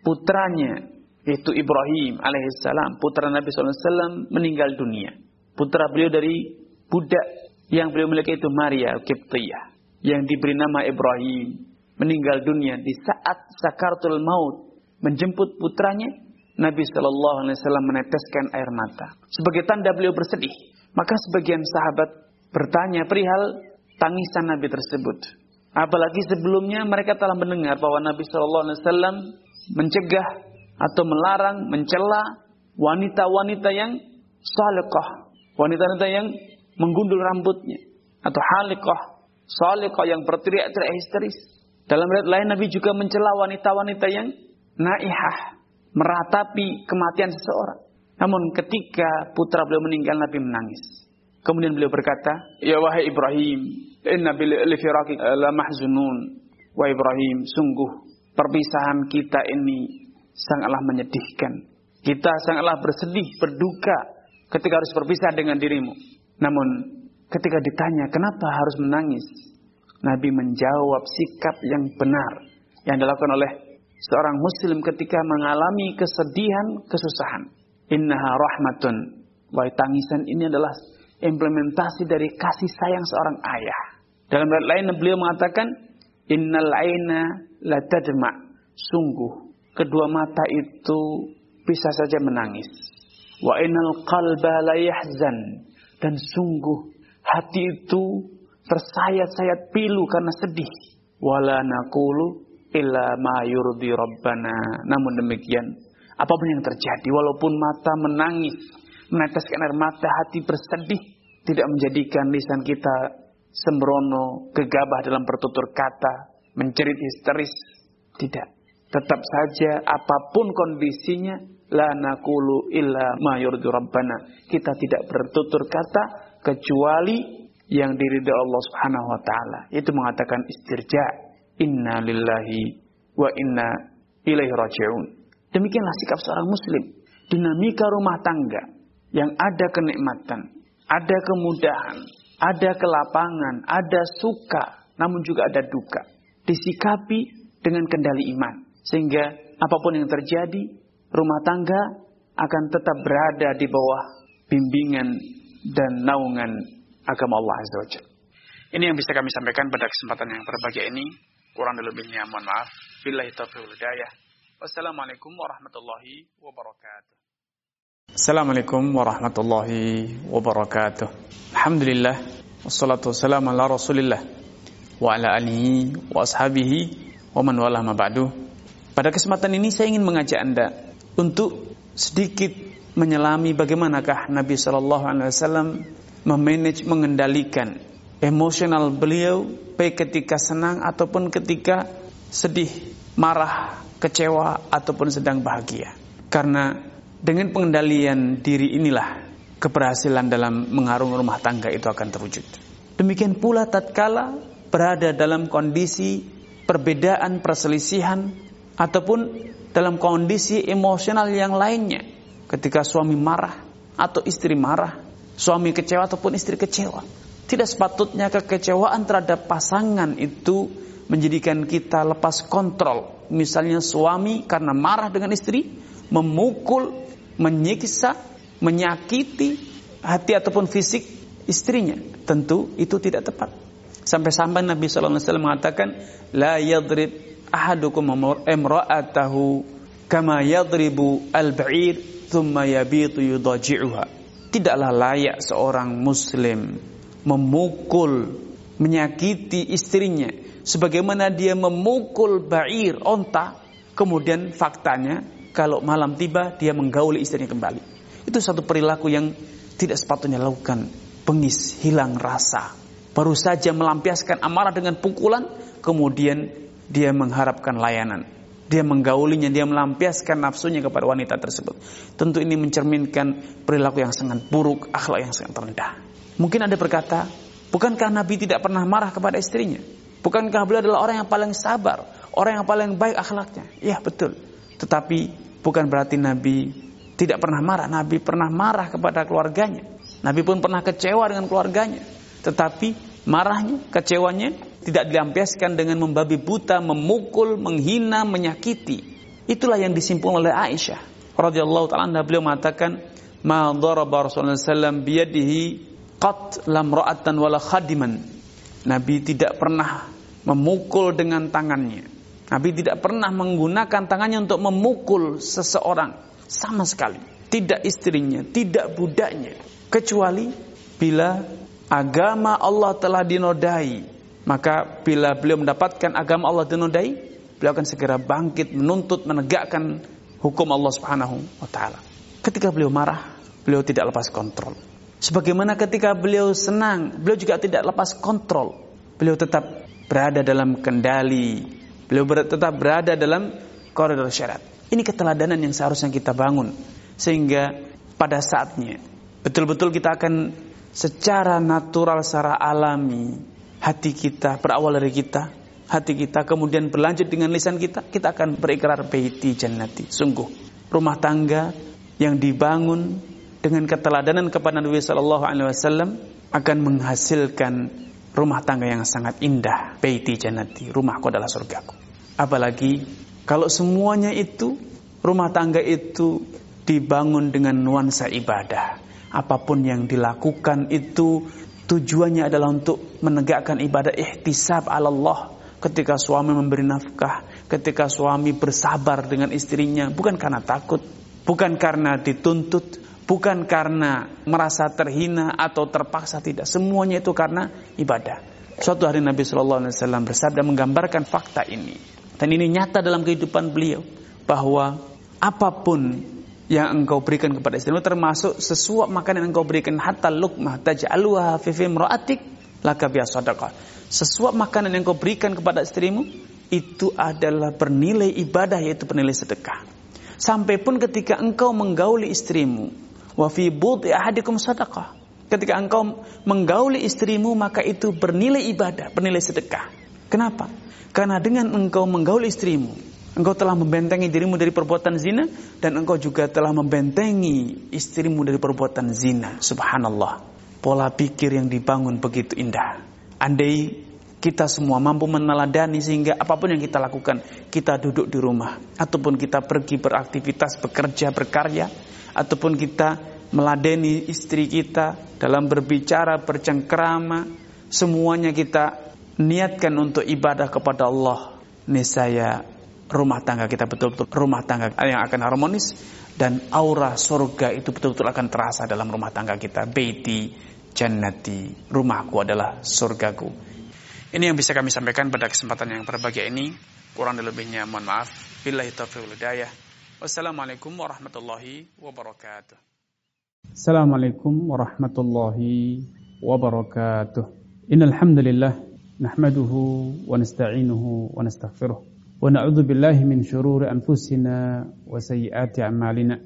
B: putranya yaitu Ibrahim alaihissalam, putra Nabi SAW meninggal dunia. Putra beliau dari budak yang beliau miliki itu Maria Kiptiyah yang diberi nama Ibrahim meninggal dunia di saat sakaratul maut menjemput putranya, Nabi Shallallahu Alaihi Wasallam meneteskan air mata sebagai tanda beliau bersedih. Maka sebagian sahabat bertanya perihal tangisan Nabi tersebut. Apalagi sebelumnya mereka telah mendengar bahwa Nabi Shallallahu Alaihi Wasallam mencegah atau melarang, mencela wanita-wanita yang salikoh, wanita-wanita yang menggundul rambutnya atau halikoh, salikoh yang berteriak-teriak histeris. Dalam riwayat lain Nabi juga mencela wanita-wanita yang naihah, meratapi kematian seseorang. Namun ketika putra beliau meninggal Nabi menangis. Kemudian beliau berkata, "Ya wahai Ibrahim, inna bil firaqi la mahzunun." Wahai Ibrahim, sungguh perpisahan kita ini sangatlah menyedihkan. Kita sangatlah bersedih, berduka ketika harus berpisah dengan dirimu. Namun ketika ditanya, "Kenapa harus menangis?" Nabi menjawab sikap yang benar yang dilakukan oleh seorang muslim ketika mengalami kesedihan, kesusahan. Innaha rahmatun. Wahai tangisan ini adalah implementasi dari kasih sayang seorang ayah. Dalam ayat lain beliau mengatakan, Innal aina la tadma. Sungguh, kedua mata itu bisa saja menangis. Wa innal qalba la yahzan. Dan sungguh, hati itu tersayat-sayat pilu karena sedih. Wala naqulu illa ma yurdi rabbana. Namun demikian, apa pun yang terjadi walaupun mata menangis, meneteskan air mata, hati bersedih, tidak menjadikan lisan kita sembrono, gegabah dalam bertutur kata, menjerit histeris. Tidak. Tetap saja apa pun kondisinya, la naqulu illa ma yurdi rabbana. Kita tidak bertutur kata kecuali yang diridai Allah Subhanahu wa taala. Itu mengatakan istirja. Inna lillahi wa inna ilaihi rajiun. Demikianlah sikap seorang muslim. Dinamika rumah tangga yang ada kenikmatan, ada kemudahan, ada kelapangan, ada suka, namun juga ada duka. Disikapi dengan kendali iman. Sehingga apa pun yang terjadi, rumah tangga akan tetap berada di bawah bimbingan dan naungan agama Allah Azza wa Ini yang bisa kami sampaikan pada kesempatan yang berbahagia ini. Kurang lebihnya mohon maaf. Billahi taufiq hidayah. Wassalamualaikum warahmatullahi wabarakatuh. Assalamualaikum warahmatullahi wabarakatuh. Alhamdulillah. Wassalatu wassalamu ala rasulillah. Wa ala alihi wa ashabihi wa man wala ma ba'du. Pada kesempatan ini saya ingin mengajak Anda untuk sedikit menyelami bagaimanakah Nabi Shallallahu Alaihi Wasallam memanage mengendalikan emosional beliau baik ketika senang ataupun ketika sedih, marah, kecewa ataupun sedang bahagia. Karena dengan pengendalian diri inilah keberhasilan dalam mengarung rumah tangga itu akan terwujud. Demikian pula tatkala berada dalam kondisi perbedaan perselisihan ataupun dalam kondisi emosional yang lainnya ketika suami marah atau istri marah, suami kecewa ataupun istri kecewa. Tidak sepatutnya kekecewaan terhadap pasangan itu menjadikan kita lepas kontrol. Misalnya suami karena marah dengan istri, memukul, menyiksa, menyakiti hati ataupun fisik istrinya. Tentu itu tidak tepat. Sampai-sampai Nabi SAW mengatakan, La yadrib ahadukum emra'atahu kama yadribu al-ba'ir thumma yabitu yudaji'uha. Tidaklah layak seorang muslim memukul, menyakiti istrinya sebagaimana dia memukul ba'ir onta, kemudian faktanya kalau malam tiba dia menggauli istrinya kembali. Itu satu perilaku yang tidak sepatutnya lakukan. Bengis, hilang rasa, baru saja melampiaskan amarah dengan pukulan, kemudian dia mengharapkan layanan. Dia menggaulinya, dia melampiaskan nafsunya kepada wanita tersebut. Tentu ini mencerminkan perilaku yang sangat buruk, akhlak yang sangat rendah. Mungkin ada berkata, bukankah Nabi tidak pernah marah kepada istrinya? Bukankah beliau adalah orang yang paling sabar, orang yang paling baik akhlaknya? Ya betul. Tetapi bukan berarti Nabi tidak pernah marah. Nabi pernah marah kepada keluarganya. Nabi pun pernah kecewa dengan keluarganya. Tetapi marahnya, kecewanya tidak dilampiaskan dengan membabi buta, memukul, menghina, menyakiti. Itulah yang disimpul oleh Aisyah radhiyallahu taala anha beliau mengatakan ma daraba Rasulullah sallam biyadihi qat lam ra'atan wala khadiman. Nabi tidak pernah memukul dengan tangannya. Nabi tidak pernah menggunakan tangannya untuk memukul seseorang sama sekali. Tidak istrinya, tidak budaknya. Kecuali bila agama Allah telah dinodai, maka bila beliau mendapatkan agama Allah dinodai, beliau akan segera bangkit menuntut menegakkan hukum Allah Subhanahu wa taala. Ketika beliau marah, beliau tidak lepas kontrol. Sebagaimana ketika beliau senang, beliau juga tidak lepas kontrol. Beliau tetap berada dalam kendali, beliau tetap berada dalam koridor syariat. Ini keteladanan yang seharusnya kita bangun sehingga pada saatnya betul-betul kita akan secara natural, secara alami hati kita berawal dari kita, hati kita kemudian berlanjut dengan lisan kita, kita akan berikrar baiti jannati. Sungguh rumah tangga yang dibangun dengan keteladanan kepada Nabi Shallallahu Alaihi Wasallam akan menghasilkan rumah tangga yang sangat indah. Baiti jannati, rumahku adalah surgaku. Apalagi kalau semuanya itu rumah tangga itu dibangun dengan nuansa ibadah apa pun yang dilakukan itu tujuannya adalah untuk menegakkan ibadah ihtisab Allah ketika suami memberi nafkah, ketika suami bersabar dengan istrinya bukan karena takut, bukan karena dituntut, bukan karena merasa terhina atau terpaksa tidak, semuanya itu karena ibadah. Suatu hari Nabi Shallallahu Alaihi Wasallam bersabda menggambarkan fakta ini. Dan ini nyata dalam kehidupan beliau bahwa apa pun yang engkau berikan kepada istrimu termasuk sesuap makanan yang engkau berikan hatta lukmah taj'aluha fi fimra'atik laka biya sadaqah. Sesuap makanan yang engkau berikan kepada istrimu itu adalah bernilai ibadah yaitu bernilai sedekah. Sampai pun ketika engkau menggauli istrimu wa fi budhi ahadikum sadaqah. Ketika engkau menggauli istrimu maka itu bernilai ibadah, bernilai sedekah. Kenapa? Karena dengan engkau menggauli istrimu Engkau telah membentengi dirimu dari perbuatan zina dan engkau juga telah membentengi istrimu dari perbuatan zina. Subhanallah. Pola pikir yang dibangun begitu indah. Andai kita semua mampu meneladani sehingga apa pun yang kita lakukan, kita duduk di rumah ataupun kita pergi beraktivitas, bekerja, berkarya ataupun kita meladeni istri kita dalam berbicara, bercengkrama, semuanya kita niatkan untuk ibadah kepada Allah. Niscaya rumah tangga kita betul-betul rumah tangga yang akan harmonis dan aura surga itu betul-betul akan terasa dalam rumah tangga kita. Baiti jannati, rumahku adalah surgaku. Ini yang bisa kami sampaikan pada kesempatan yang berbahagia ini. Kurang lebihnya mohon maaf. Billahi taufiq hidayah. Wassalamualaikum warahmatullahi wabarakatuh.
A: Assalamualaikum warahmatullahi wabarakatuh. Innal hamdalillah nahmaduhu wa nasta'inuhu wa nastaghfiruh. ونعوذ بالله من شرور أنفسنا وسيئات أعمالنا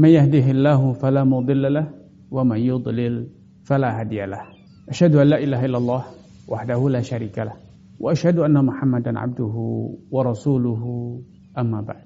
A: من يهده الله فلا مضل له ومن يضلل فلا هادي له أشهد أن لا إله إلا الله وحده لا شريك له وأشهد أن محمدا عبده ورسوله أما بعد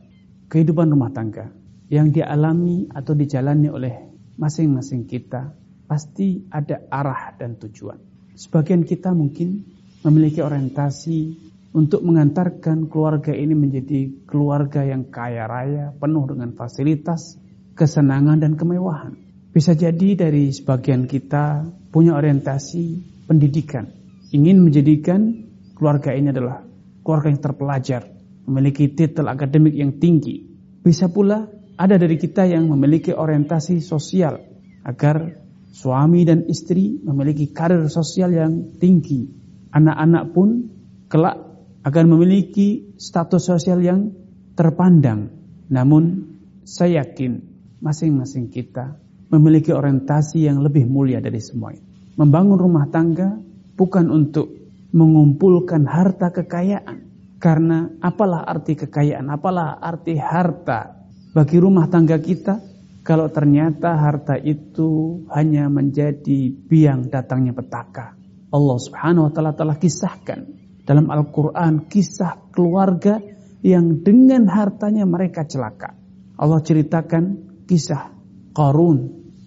A: kehidupan rumah tangga yang dialami atau dijalani oleh masing-masing kita pasti ada arah dan tujuan. Sebagian kita mungkin memiliki orientasi untuk mengantarkan keluarga ini menjadi keluarga yang kaya raya, penuh dengan fasilitas, kesenangan dan kemewahan. Bisa jadi dari sebagian kita punya orientasi pendidikan, ingin menjadikan keluarga ini adalah keluarga yang terpelajar, memiliki titel akademik yang tinggi. Bisa pula ada dari kita yang memiliki orientasi sosial agar suami dan istri memiliki karir sosial yang tinggi. Anak-anak pun kelak akan memiliki status sosial yang terpandang. Namun saya yakin masing-masing kita memiliki orientasi yang lebih mulia dari semua. Membangun rumah tangga bukan untuk mengumpulkan harta kekayaan. Karena apalah arti kekayaan, apalah arti harta bagi rumah tangga kita kalau ternyata harta itu hanya menjadi biang datangnya petaka. Allah Subhanahu wa taala telah kisahkan dalam Al-Quran kisah keluarga yang dengan hartanya mereka celaka. Allah ceritakan kisah Qarun,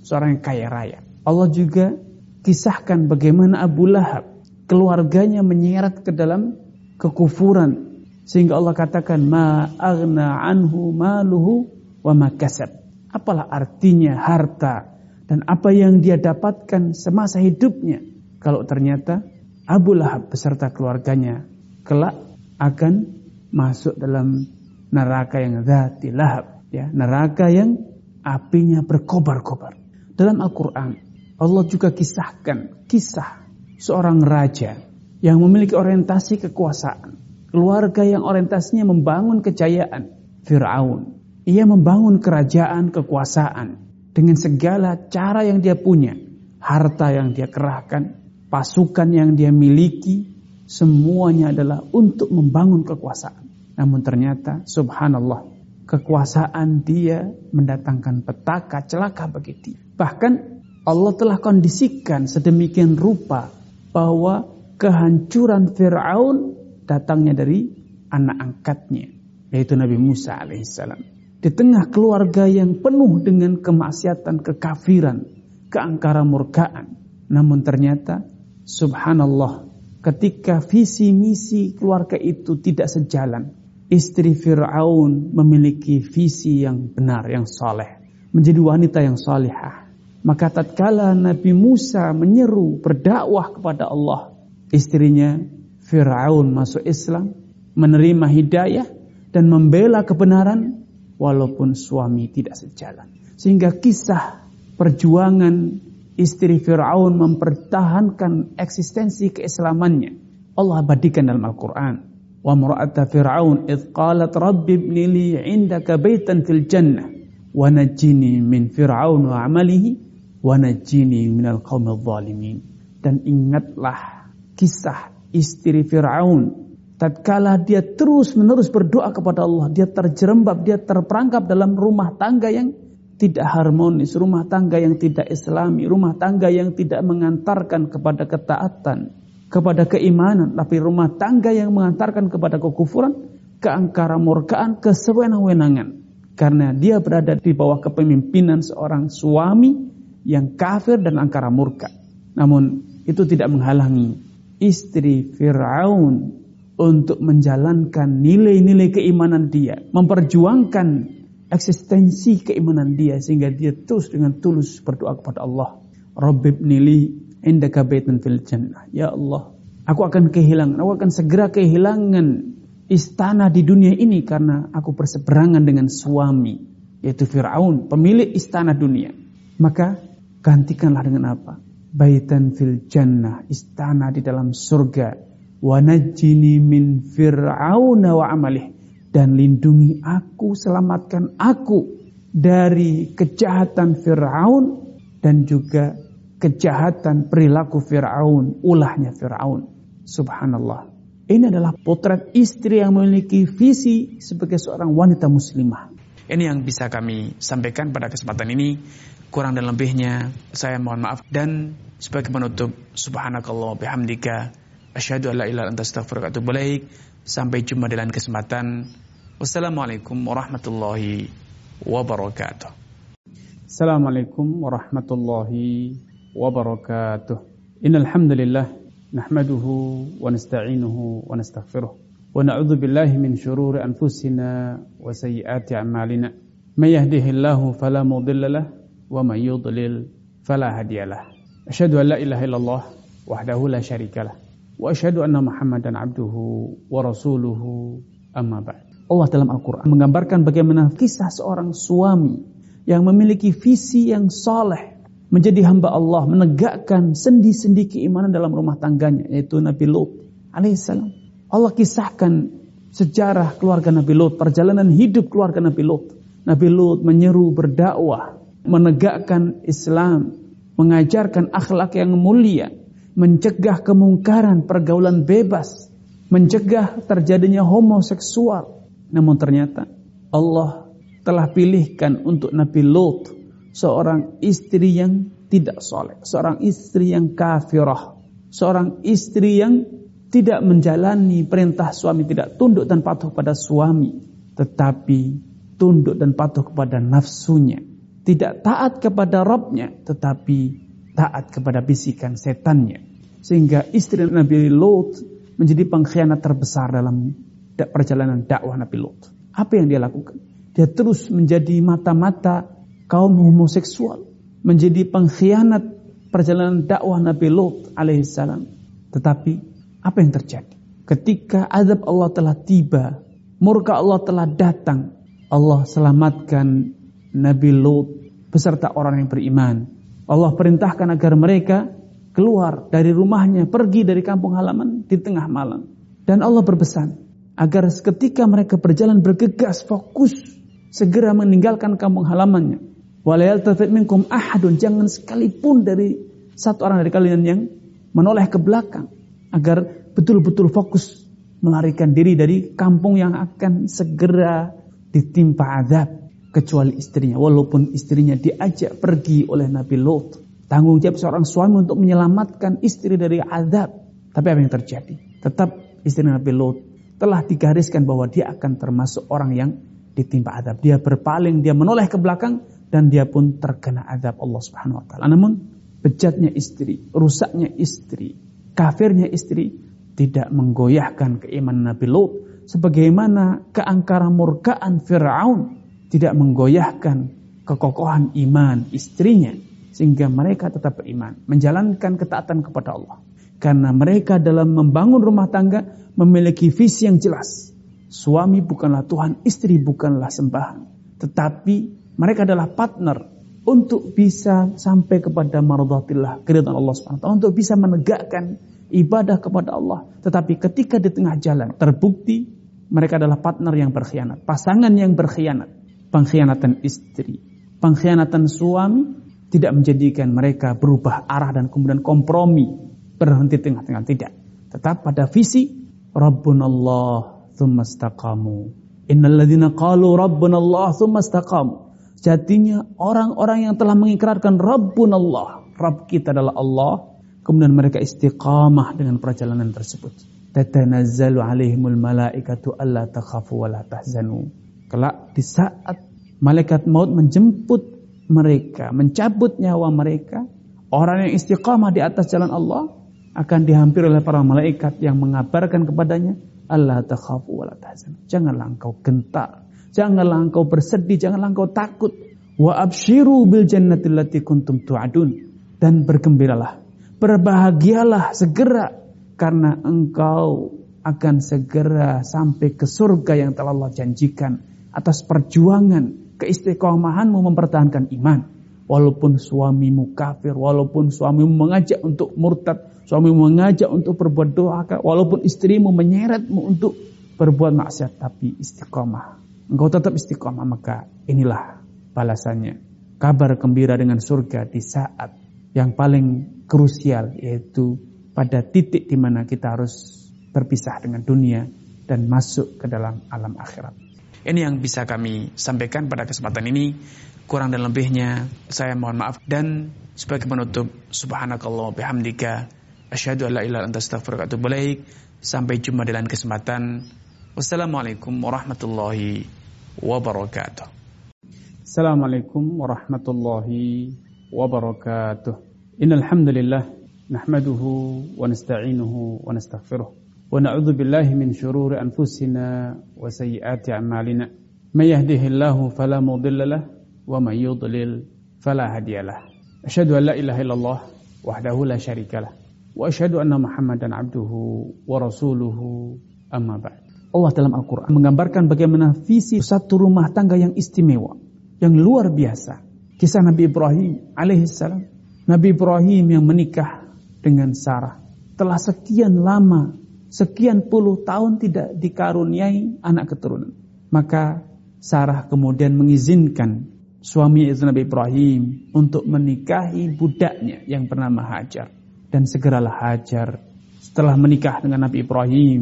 A: seorang yang kaya raya. Allah juga kisahkan bagaimana Abu Lahab, keluarganya menyeret ke dalam kekufuran. Sehingga Allah katakan, Ma agna anhu maluhu wa makasab. Apalah artinya harta dan apa yang dia dapatkan semasa hidupnya. Kalau ternyata Abu Lahab beserta keluarganya kelak akan masuk dalam neraka yang zati lahab ya neraka yang apinya berkobar-kobar. Dalam Al-Qur'an Allah juga kisahkan kisah seorang raja yang memiliki orientasi kekuasaan. Keluarga yang orientasinya membangun kejayaan. Firaun ia membangun kerajaan kekuasaan dengan segala cara yang dia punya harta yang dia kerahkan pasukan yang dia miliki, semuanya adalah untuk membangun kekuasaan. Namun ternyata subhanallah, kekuasaan dia mendatangkan petaka celaka bagi dia. Bahkan Allah telah kondisikan sedemikian rupa bahwa kehancuran Fir'aun datangnya dari anak angkatnya, yaitu Nabi Musa alaihissalam. Di tengah keluarga yang penuh dengan kemaksiatan, kekafiran, keangkara murkaan. Namun ternyata Subhanallah, ketika visi misi keluarga itu tidak sejalan, istri Fir'aun memiliki visi yang benar, yang soleh, menjadi wanita yang solehah. Maka tatkala Nabi Musa menyeru berdakwah kepada Allah, istrinya Fir'aun masuk Islam, menerima hidayah dan membela kebenaran walaupun suami tidak sejalan. Sehingga kisah perjuangan istri Fir'aun mempertahankan eksistensi keislamannya. Allah abadikan dalam Al-Quran. Wa mura'ata Fir'aun idh qalat rabbi ibni li indaka baitan fil jannah wa najini min Fir'aun wa amalihi wa najini minal qawmil zalimin. Dan ingatlah kisah istri Fir'aun tatkala dia terus menerus berdoa kepada Allah, dia terjerembab, dia terperangkap dalam rumah tangga yang tidak harmonis, rumah tangga yang tidak islami, rumah tangga yang tidak mengantarkan kepada ketaatan, kepada keimanan, tapi rumah tangga yang mengantarkan kepada kekufuran, keangkara murkaan, kesewenang-wenangan. Karena dia berada di bawah kepemimpinan seorang suami yang kafir dan angkara murka. Namun itu tidak menghalangi istri Fir'aun untuk menjalankan nilai-nilai keimanan dia, memperjuangkan eksistensi keimanan dia sehingga dia terus dengan tulus berdoa kepada Allah. Rabbib nili indaka baitan fil jannah. Ya Allah, aku akan kehilangan, aku akan segera kehilangan istana di dunia ini karena aku berseberangan dengan suami yaitu Firaun, pemilik istana dunia. Maka gantikanlah dengan apa? Baitan fil jannah, istana di dalam surga. Wa najjini min fir'auna wa amalih dan lindungi aku, selamatkan aku dari kejahatan Fir'aun dan juga kejahatan perilaku Fir'aun, ulahnya Fir'aun. Subhanallah. Ini adalah potret istri yang memiliki visi sebagai seorang wanita muslimah.
B: Ini yang bisa kami sampaikan pada kesempatan ini. Kurang dan lebihnya saya mohon maaf dan sebagai penutup subhanakallah bihamdika asyhadu an la ilaha anta astaghfiruka Sampai jumpa di lain kesempatan. Wassalamualaikum warahmatullahi wabarakatuh.
A: Assalamualaikum warahmatullahi wabarakatuh. Innal hamdalillah nahmaduhu wa nasta'inuhu wa nastaghfiruh wa na'udzu billahi min shururi anfusina wa sayyiati a'malina. May yahdihillahu fala mudilla lahu wa may yudlil fala hadiyalah. Asyhadu an la ilaha illallah wahdahu la syarikalah anna Muhammadan abduhu wa rasuluhu amma ba'd. Allah dalam Al-Qur'an menggambarkan bagaimana kisah seorang suami yang memiliki visi yang soleh menjadi hamba Allah, menegakkan sendi-sendi keimanan dalam rumah tangganya, yaitu Nabi Lut alaihissalam. Allah kisahkan sejarah keluarga Nabi Lut, perjalanan hidup keluarga Nabi Lut. Nabi Lut menyeru berdakwah, menegakkan Islam, mengajarkan akhlak yang mulia, mencegah kemungkaran, pergaulan bebas, mencegah terjadinya homoseksual. Namun ternyata Allah telah pilihkan untuk Nabi Lot seorang istri yang tidak soleh, seorang istri yang kafirah, seorang istri yang tidak menjalani perintah suami, tidak tunduk dan patuh pada suami, tetapi tunduk dan patuh kepada nafsunya, tidak taat kepada Robnya, tetapi taat kepada bisikan setannya. Sehingga istri Nabi Lot menjadi pengkhianat terbesar dalam perjalanan dakwah Nabi Lot. Apa yang dia lakukan? Dia terus menjadi mata-mata kaum homoseksual. Menjadi pengkhianat perjalanan dakwah Nabi Lot alaihissalam. Tetapi apa yang terjadi? Ketika azab Allah telah tiba, murka Allah telah datang, Allah selamatkan Nabi Lot beserta orang yang beriman. Allah perintahkan agar mereka keluar dari rumahnya, pergi dari kampung halaman di tengah malam. Dan Allah berpesan agar ketika mereka berjalan bergegas, fokus segera meninggalkan kampung halamannya. Walayal minkum ahadun. Jangan sekalipun dari satu orang dari kalian yang menoleh ke belakang. Agar betul-betul fokus melarikan diri dari kampung yang akan segera ditimpa azab. Kecuali istrinya. Walaupun istrinya diajak pergi oleh Nabi Lot. Tanggung jawab seorang suami untuk menyelamatkan istri dari azab. Tapi apa yang terjadi? Tetap istri Nabi Lot telah digariskan bahwa dia akan termasuk orang yang ditimpa adab. Dia berpaling, dia menoleh ke belakang dan dia pun terkena adab Allah Subhanahu wa taala. Namun bejatnya istri, rusaknya istri, kafirnya istri tidak menggoyahkan keimanan Nabi Lut sebagaimana keangkara murkaan Firaun tidak menggoyahkan kekokohan iman istrinya sehingga mereka tetap beriman, menjalankan ketaatan kepada Allah. Karena mereka dalam membangun rumah tangga memiliki visi yang jelas Suami bukanlah Tuhan, istri bukanlah sembahan. Tetapi mereka adalah partner untuk bisa sampai kepada maradatillah, keridhaan Allah SWT. Untuk bisa menegakkan ibadah kepada Allah. Tetapi ketika di tengah jalan terbukti mereka adalah partner yang berkhianat. Pasangan yang berkhianat. Pengkhianatan istri. Pengkhianatan suami tidak menjadikan mereka berubah arah dan kemudian kompromi. Berhenti tengah-tengah. Tidak. Tetap pada visi Rabbun Allah thumma istaqamu. Innal ladzina qalu rabbuna Allah thumma. Jadinya orang-orang yang telah mengikrarkan Rabbun Allah, Rabb kita adalah Allah, kemudian mereka istiqamah dengan perjalanan tersebut. Tatanazzalu alaihimul malaikatu alla takhafu wa la tahzanu. Kelak di saat malaikat maut menjemput mereka, mencabut nyawa mereka, orang yang istiqamah di atas jalan Allah akan dihampiri oleh para malaikat yang mengabarkan kepadanya Allah takhafu wa tahzan. Janganlah engkau gentar, janganlah engkau bersedih, janganlah engkau takut. Wa abshiru bil jannati kuntum tu'adun dan bergembiralah. Berbahagialah segera karena engkau akan segera sampai ke surga yang telah Allah janjikan atas perjuangan keistiqomahanmu mempertahankan iman. Walaupun suamimu kafir, walaupun suamimu mengajak untuk murtad, Suami mengajak untuk berbuat doa, walaupun istrimu menyeretmu untuk berbuat maksiat, tapi istiqomah. Engkau tetap istiqomah, maka inilah balasannya. Kabar gembira dengan surga di saat yang paling krusial, yaitu pada titik di mana kita harus
B: berpisah dengan dunia dan masuk ke dalam alam akhirat. Ini yang bisa kami sampaikan pada kesempatan ini. Kurang dan lebihnya saya mohon maaf dan sebagai penutup subhanakallah bihamdika asyhadu an la ilaha anta astaghfiruka wa Sampai jumpa di lain kesempatan. Wassalamualaikum warahmatullahi wabarakatuh.
A: Assalamualaikum warahmatullahi wabarakatuh. Innal hamdalillah nahmaduhu wa nasta'inuhu wa nastaghfiruh ونعوذ بالله من شرور أنفسنا وسيئات أعمالنا من يهده الله فلا مضل له ومن يضلل فلا هادي له أشهد أن لا إله إلا الله وحده لا شريك له وأشهد أن محمدا عبده ورسوله أما بعد Allah dalam Al-Quran menggambarkan bagaimana visi satu rumah tangga yang istimewa, yang luar biasa. Kisah Nabi Ibrahim alaihissalam. Nabi Ibrahim yang menikah dengan Sarah. Telah sekian lama sekian puluh tahun tidak dikaruniai anak keturunan. Maka Sarah kemudian mengizinkan suami itu Nabi Ibrahim untuk menikahi budaknya yang bernama Hajar. Dan segeralah Hajar setelah menikah dengan Nabi Ibrahim,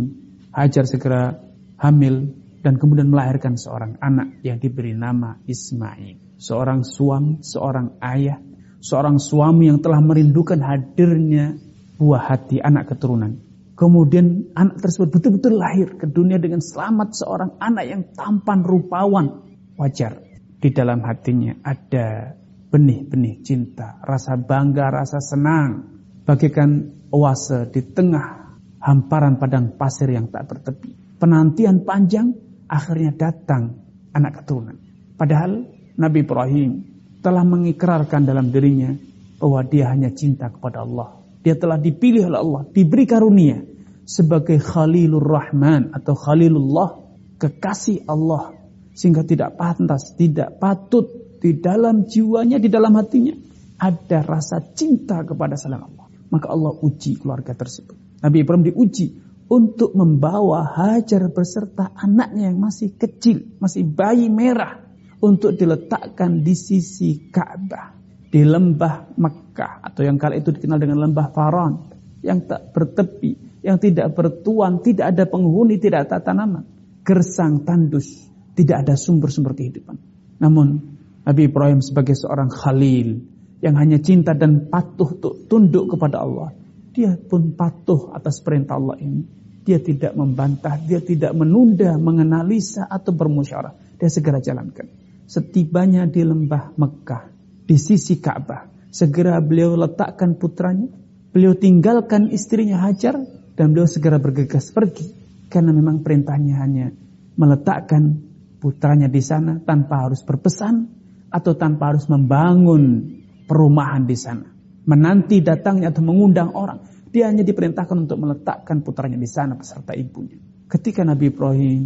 A: Hajar segera hamil dan kemudian melahirkan seorang anak yang diberi nama Ismail. Seorang suami, seorang ayah, seorang suami yang telah merindukan hadirnya buah hati anak keturunan. Kemudian anak tersebut betul-betul lahir ke dunia dengan selamat seorang anak yang tampan rupawan. Wajar di dalam hatinya ada benih-benih cinta, rasa bangga, rasa senang, bagaikan oase di tengah hamparan padang pasir yang tak bertepi. Penantian panjang, akhirnya datang anak keturunan. Padahal Nabi Ibrahim telah mengikrarkan dalam dirinya bahwa dia hanya cinta kepada Allah. Dia telah dipilih oleh Allah, diberi karunia sebagai Khalilur Rahman atau Khalilullah, kekasih Allah sehingga tidak pantas, tidak patut di dalam jiwanya, di dalam hatinya ada rasa cinta kepada selain Allah. Maka Allah uji keluarga tersebut. Nabi Ibrahim diuji untuk membawa Hajar beserta anaknya yang masih kecil, masih bayi merah untuk diletakkan di sisi Ka'bah di lembah Mekah atau yang kala itu dikenal dengan lembah Faran yang tak bertepi, yang tidak bertuan, tidak ada penghuni, tidak ada tanaman, gersang tandus tidak ada sumber-sumber kehidupan. Namun Nabi Ibrahim sebagai seorang khalil yang hanya cinta dan patuh tunduk kepada Allah, dia pun patuh atas perintah Allah ini. Dia tidak membantah, dia tidak menunda, menganalisa atau bermusyawarah. Dia segera jalankan. Setibanya di lembah Mekah, di sisi Ka'bah, segera beliau letakkan putranya, beliau tinggalkan istrinya Hajar, dan beliau segera bergegas pergi. Karena memang perintahnya hanya meletakkan putranya di sana tanpa harus berpesan atau tanpa harus membangun perumahan di sana. Menanti datangnya atau mengundang orang. Dia hanya diperintahkan untuk meletakkan putranya di sana beserta ibunya. Ketika Nabi Ibrahim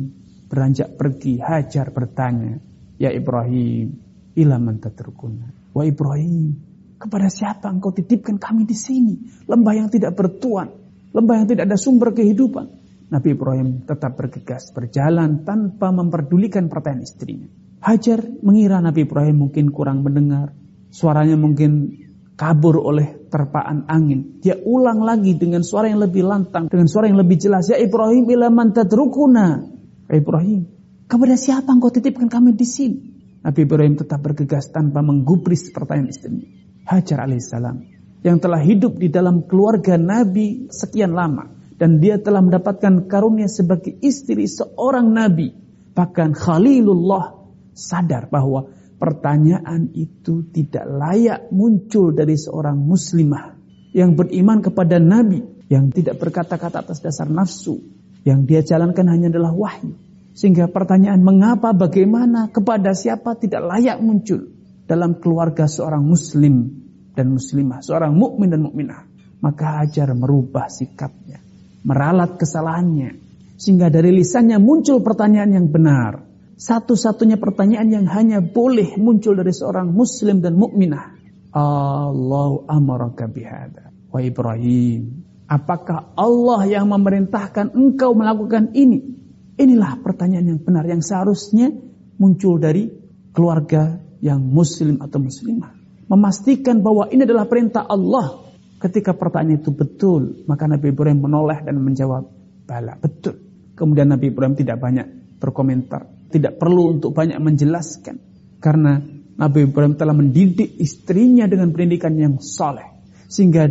A: beranjak pergi, Hajar bertanya, Ya Ibrahim, ilaman tatrukuna. Wa Ibrahim, kepada siapa engkau titipkan kami di sini? Lembah yang tidak bertuan, lembah yang tidak ada sumber kehidupan. Nabi Ibrahim tetap bergegas berjalan tanpa memperdulikan pertanyaan istrinya. Hajar mengira Nabi Ibrahim mungkin kurang mendengar. Suaranya mungkin kabur oleh terpaan angin. Dia ulang lagi dengan suara yang lebih lantang, dengan suara yang lebih jelas. Ya Ibrahim ila man tadrukuna. Ibrahim, kepada siapa engkau titipkan kami di sini? Nabi Ibrahim tetap bergegas tanpa menggubris pertanyaan istrinya. Hajar alaihissalam yang telah hidup di dalam keluarga Nabi sekian lama dan dia telah mendapatkan karunia sebagai istri seorang nabi. Bahkan Khalilullah sadar bahwa pertanyaan itu tidak layak muncul dari seorang muslimah yang beriman kepada nabi, yang tidak berkata-kata atas dasar nafsu, yang dia jalankan hanya adalah wahyu. Sehingga pertanyaan mengapa, bagaimana, kepada siapa tidak layak muncul dalam keluarga seorang muslim dan muslimah, seorang mukmin dan mukminah. Maka Hajar merubah sikapnya meralat kesalahannya. Sehingga dari lisannya muncul pertanyaan yang benar. Satu-satunya pertanyaan yang hanya boleh muncul dari seorang muslim dan mukminah. Allah amaraka bihada. Wa Ibrahim, apakah Allah yang memerintahkan engkau melakukan ini? Inilah pertanyaan yang benar yang seharusnya muncul dari keluarga yang muslim atau muslimah. Memastikan bahwa ini adalah perintah Allah Ketika pertanyaan itu betul, maka Nabi Ibrahim menoleh dan menjawab,
B: bala. Betul. Kemudian Nabi Ibrahim tidak banyak berkomentar. Tidak perlu untuk banyak menjelaskan. Karena Nabi Ibrahim telah mendidik istrinya dengan pendidikan yang soleh. Sehingga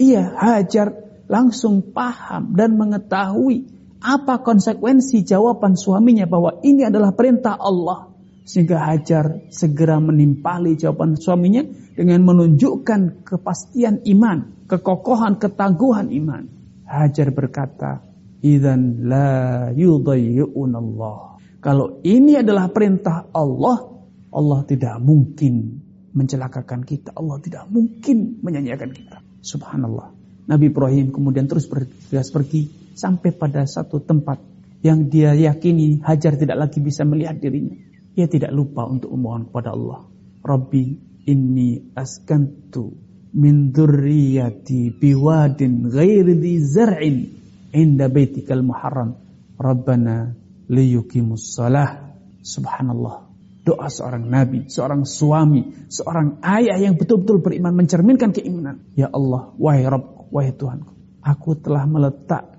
B: ia Hajar langsung paham dan mengetahui apa konsekuensi jawaban suaminya bahwa ini adalah perintah Allah. Sehingga Hajar segera menimpali jawaban suaminya dengan menunjukkan kepastian iman, kekokohan, ketangguhan iman. Hajar berkata, "Idzan la Allah." Kalau ini adalah perintah Allah, Allah tidak mungkin mencelakakan kita. Allah tidak mungkin menyanyiakan kita. Subhanallah. Nabi Ibrahim kemudian terus bergegas pergi sampai pada satu tempat yang dia yakini Hajar tidak lagi bisa melihat dirinya. Ia tidak lupa untuk memohon kepada Allah. Rabbi inni askantu min dzurriyyati biwadin ghairi dhi zar'in inda baitikal muharram. Rabbana liyuqimus salah. Subhanallah. Doa seorang nabi, seorang suami, seorang ayah yang betul-betul beriman mencerminkan keimanan. Ya Allah, wahai Rabb, wahai Tuhanku, aku telah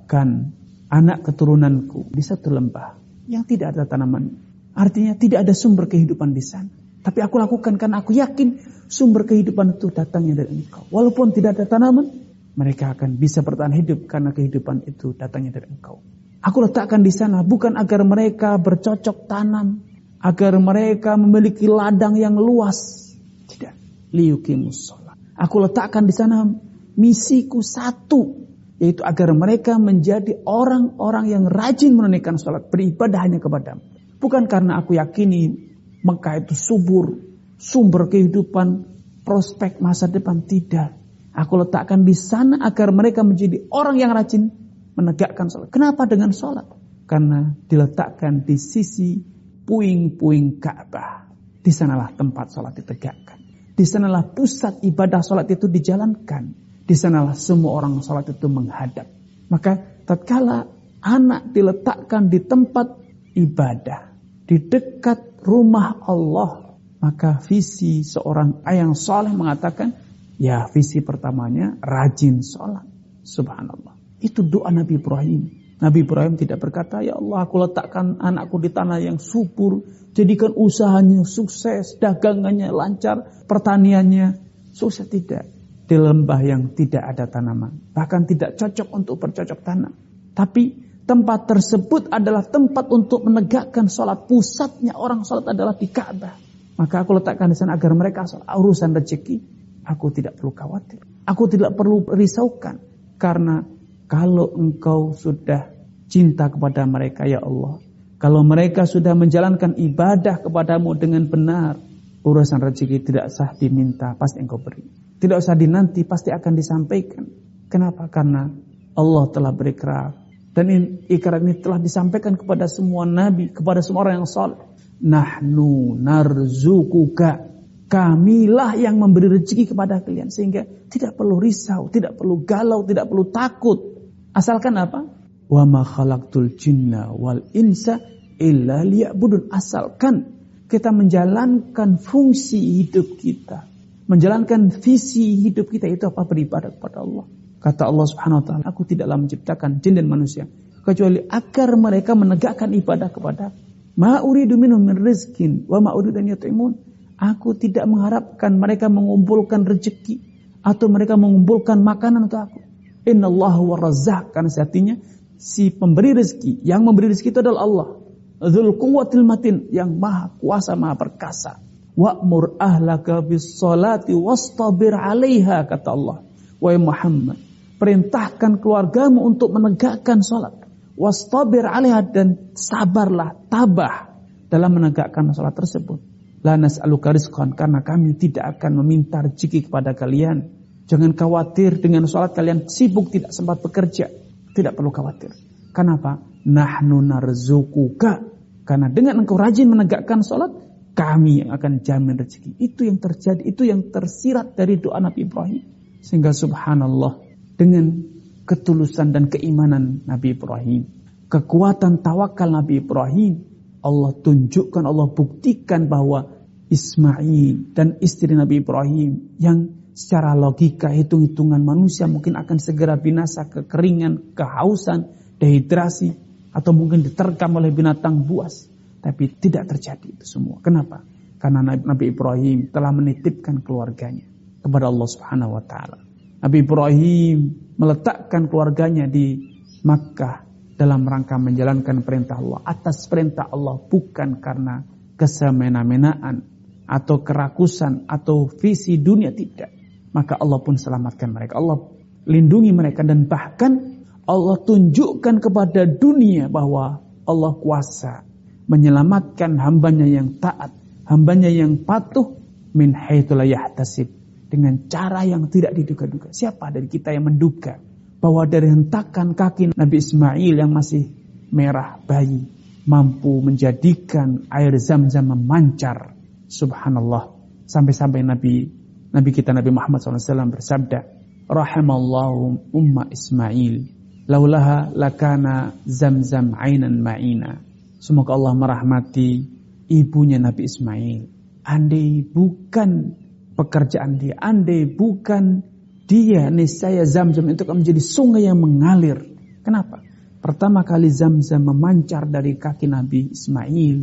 B: meletakkan anak keturunanku di satu lembah yang tidak ada tanaman. Artinya tidak ada sumber kehidupan di sana. Tapi aku lakukan karena aku yakin sumber kehidupan itu datangnya dari engkau. Walaupun tidak ada tanaman, mereka akan bisa bertahan hidup karena kehidupan itu datangnya dari engkau. Aku letakkan di sana bukan agar mereka bercocok tanam, agar mereka memiliki ladang yang luas. Tidak. Liukimus Aku letakkan di sana misiku satu, yaitu agar mereka menjadi orang-orang yang rajin menunaikan sholat, beribadah hanya kepadamu. Bukan karena aku yakini Mekah itu subur, sumber kehidupan, prospek masa depan, tidak. Aku letakkan di sana agar mereka menjadi orang yang rajin menegakkan sholat. Kenapa dengan sholat? Karena diletakkan di sisi puing-puing Ka'bah. Di sanalah tempat sholat ditegakkan. Di sanalah pusat ibadah sholat itu dijalankan. Di sanalah semua orang sholat itu menghadap. Maka tatkala anak diletakkan di tempat ibadah, di dekat rumah Allah, maka visi seorang ayang soleh mengatakan, ya visi pertamanya rajin sholat. Subhanallah. Itu doa Nabi Ibrahim. Nabi Ibrahim tidak berkata, ya Allah aku letakkan anakku di tanah yang subur, jadikan usahanya sukses, dagangannya lancar, pertaniannya sukses. Tidak di lembah yang tidak ada tanaman. Bahkan tidak cocok untuk bercocok tanam. Tapi tempat tersebut adalah tempat untuk menegakkan sholat. Pusatnya orang sholat adalah di Ka'bah. Maka aku letakkan di sana agar mereka. Urusan rezeki, aku tidak perlu khawatir. Aku tidak perlu risaukan. Karena kalau engkau sudah cinta kepada mereka ya Allah. Kalau mereka sudah menjalankan ibadah kepadamu dengan benar. Urusan rezeki tidak sah diminta, pasti engkau beri. Tidak usah dinanti, pasti akan disampaikan. Kenapa? Karena Allah telah berikrar. Dan ikrar ini telah disampaikan kepada semua nabi, kepada semua orang yang soleh. Nahnu narzukuka. Kamilah yang memberi rezeki kepada kalian. Sehingga tidak perlu risau, tidak perlu galau, tidak perlu takut. Asalkan apa? Wa ma khalaqtul jinna wal insa illa liya'budun. Asalkan kita menjalankan fungsi hidup kita menjalankan visi hidup kita itu apa beribadah kepada Allah. Kata Allah Subhanahu wa taala, aku tidaklah menciptakan jin dan manusia kecuali agar mereka menegakkan ibadah kepada Ma uridu minhum min rizkin wa ma uridu an. Aku tidak mengharapkan mereka mengumpulkan rezeki atau mereka mengumpulkan makanan untuk aku. Innallahu warrazzaq karena sejatinya si pemberi rezeki, yang memberi rezeki itu adalah Allah. Dzul quwwatil matin yang maha kuasa, maha perkasa. Wa'mur ahlaka bis salati wastabir 'alaiha kata Allah. Wahai Muhammad, perintahkan keluargamu untuk menegakkan salat. Wastabir 'alaiha dan sabarlah, tabah dalam menegakkan salat tersebut. La nas'aluka rizqan karena kami tidak akan meminta rezeki kepada kalian. Jangan khawatir dengan salat kalian sibuk tidak sempat bekerja. Tidak perlu khawatir. Kenapa? Nahnu narzukuka. Karena dengan engkau rajin menegakkan salat, kami yang akan jamin rezeki. Itu yang terjadi, itu yang tersirat dari doa Nabi Ibrahim. Sehingga subhanallah dengan ketulusan dan keimanan Nabi Ibrahim, kekuatan tawakal Nabi Ibrahim, Allah tunjukkan, Allah buktikan bahwa Ismail dan istri Nabi Ibrahim yang secara logika hitung-hitungan manusia mungkin akan segera binasa kekeringan, kehausan, dehidrasi, atau mungkin diterkam oleh binatang buas. Tapi tidak terjadi itu semua. Kenapa? Karena Nabi Ibrahim telah menitipkan keluarganya kepada Allah Subhanahu wa taala. Nabi Ibrahim meletakkan keluarganya di Makkah dalam rangka menjalankan perintah Allah atas perintah Allah bukan karena kesemena-menaan atau kerakusan atau visi dunia tidak. Maka Allah pun selamatkan mereka. Allah lindungi mereka dan bahkan Allah tunjukkan kepada dunia bahwa Allah kuasa menyelamatkan hambanya yang taat, hambanya yang patuh min dengan cara yang tidak diduga-duga. Siapa dari kita yang menduga bahwa dari hentakan kaki Nabi Ismail yang masih merah bayi mampu menjadikan air zam-zam memancar. Subhanallah. Sampai-sampai Nabi Nabi kita Nabi Muhammad SAW bersabda, Rahimallahu umma Ismail, laulaha lakana zam-zam ainan ma'ina. Semoga Allah merahmati ibunya Nabi Ismail. Andai bukan pekerjaan dia, andai bukan dia, niscaya zam-zam itu akan menjadi sungai yang mengalir. Kenapa? Pertama kali zam-zam memancar dari kaki Nabi Ismail,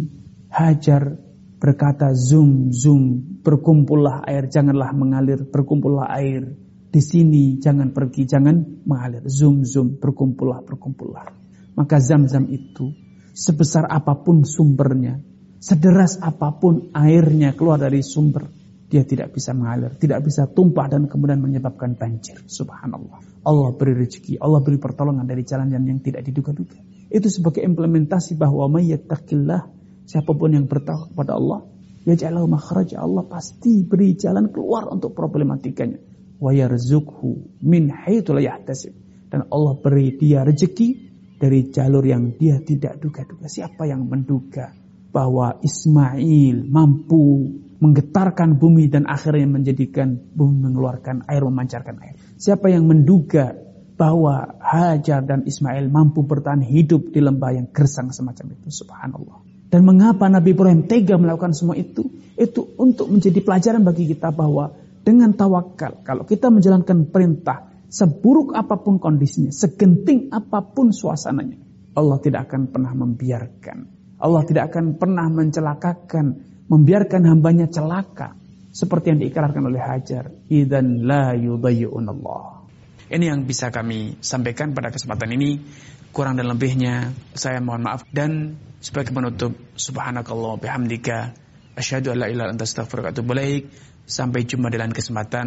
B: Hajar berkata zoom zoom berkumpullah air janganlah mengalir berkumpullah air di sini jangan pergi jangan mengalir zoom zoom berkumpullah berkumpullah maka zam-zam itu sebesar apa pun sumbernya, sederas apa pun airnya keluar dari sumber, dia tidak bisa mengalir, tidak bisa tumpah dan kemudian menyebabkan banjir. Subhanallah. Allah beri rezeki, Allah beri pertolongan dari jalan yang tidak diduga-duga. Itu sebagai implementasi bahwa mayyattaqillah, siapa pun yang bertakwa kepada Allah, ya ja'alahu makhraja, Allah pasti beri jalan keluar untuk problematikanya. Wa yarzuqhu min haitsu la yahtasib. Dan Allah beri dia rezeki dari jalur yang dia tidak duga-duga. Siapa yang menduga bahwa Ismail mampu menggetarkan bumi dan akhirnya menjadikan bumi mengeluarkan air, memancarkan air. Siapa yang menduga bahwa Hajar dan Ismail mampu bertahan hidup di lembah yang gersang semacam itu. Subhanallah. Dan mengapa Nabi Ibrahim tega melakukan semua itu? Itu untuk menjadi pelajaran bagi kita bahwa dengan tawakal, kalau kita menjalankan perintah, Seburuk apa pun kondisinya, segenting apa pun suasananya, Allah tidak akan pernah membiarkan. Allah tidak akan pernah mencelakakan, membiarkan hambanya celaka. Seperti yang diikrarkan oleh Hajar. Idan la Allah. Ini yang bisa kami sampaikan pada kesempatan ini. Kurang dan lebihnya saya mohon maaf. Dan sebagai penutup, subhanakallah bihamdika. Asyhadu an la ilaha illa anta Sampai jumpa di kesempatan.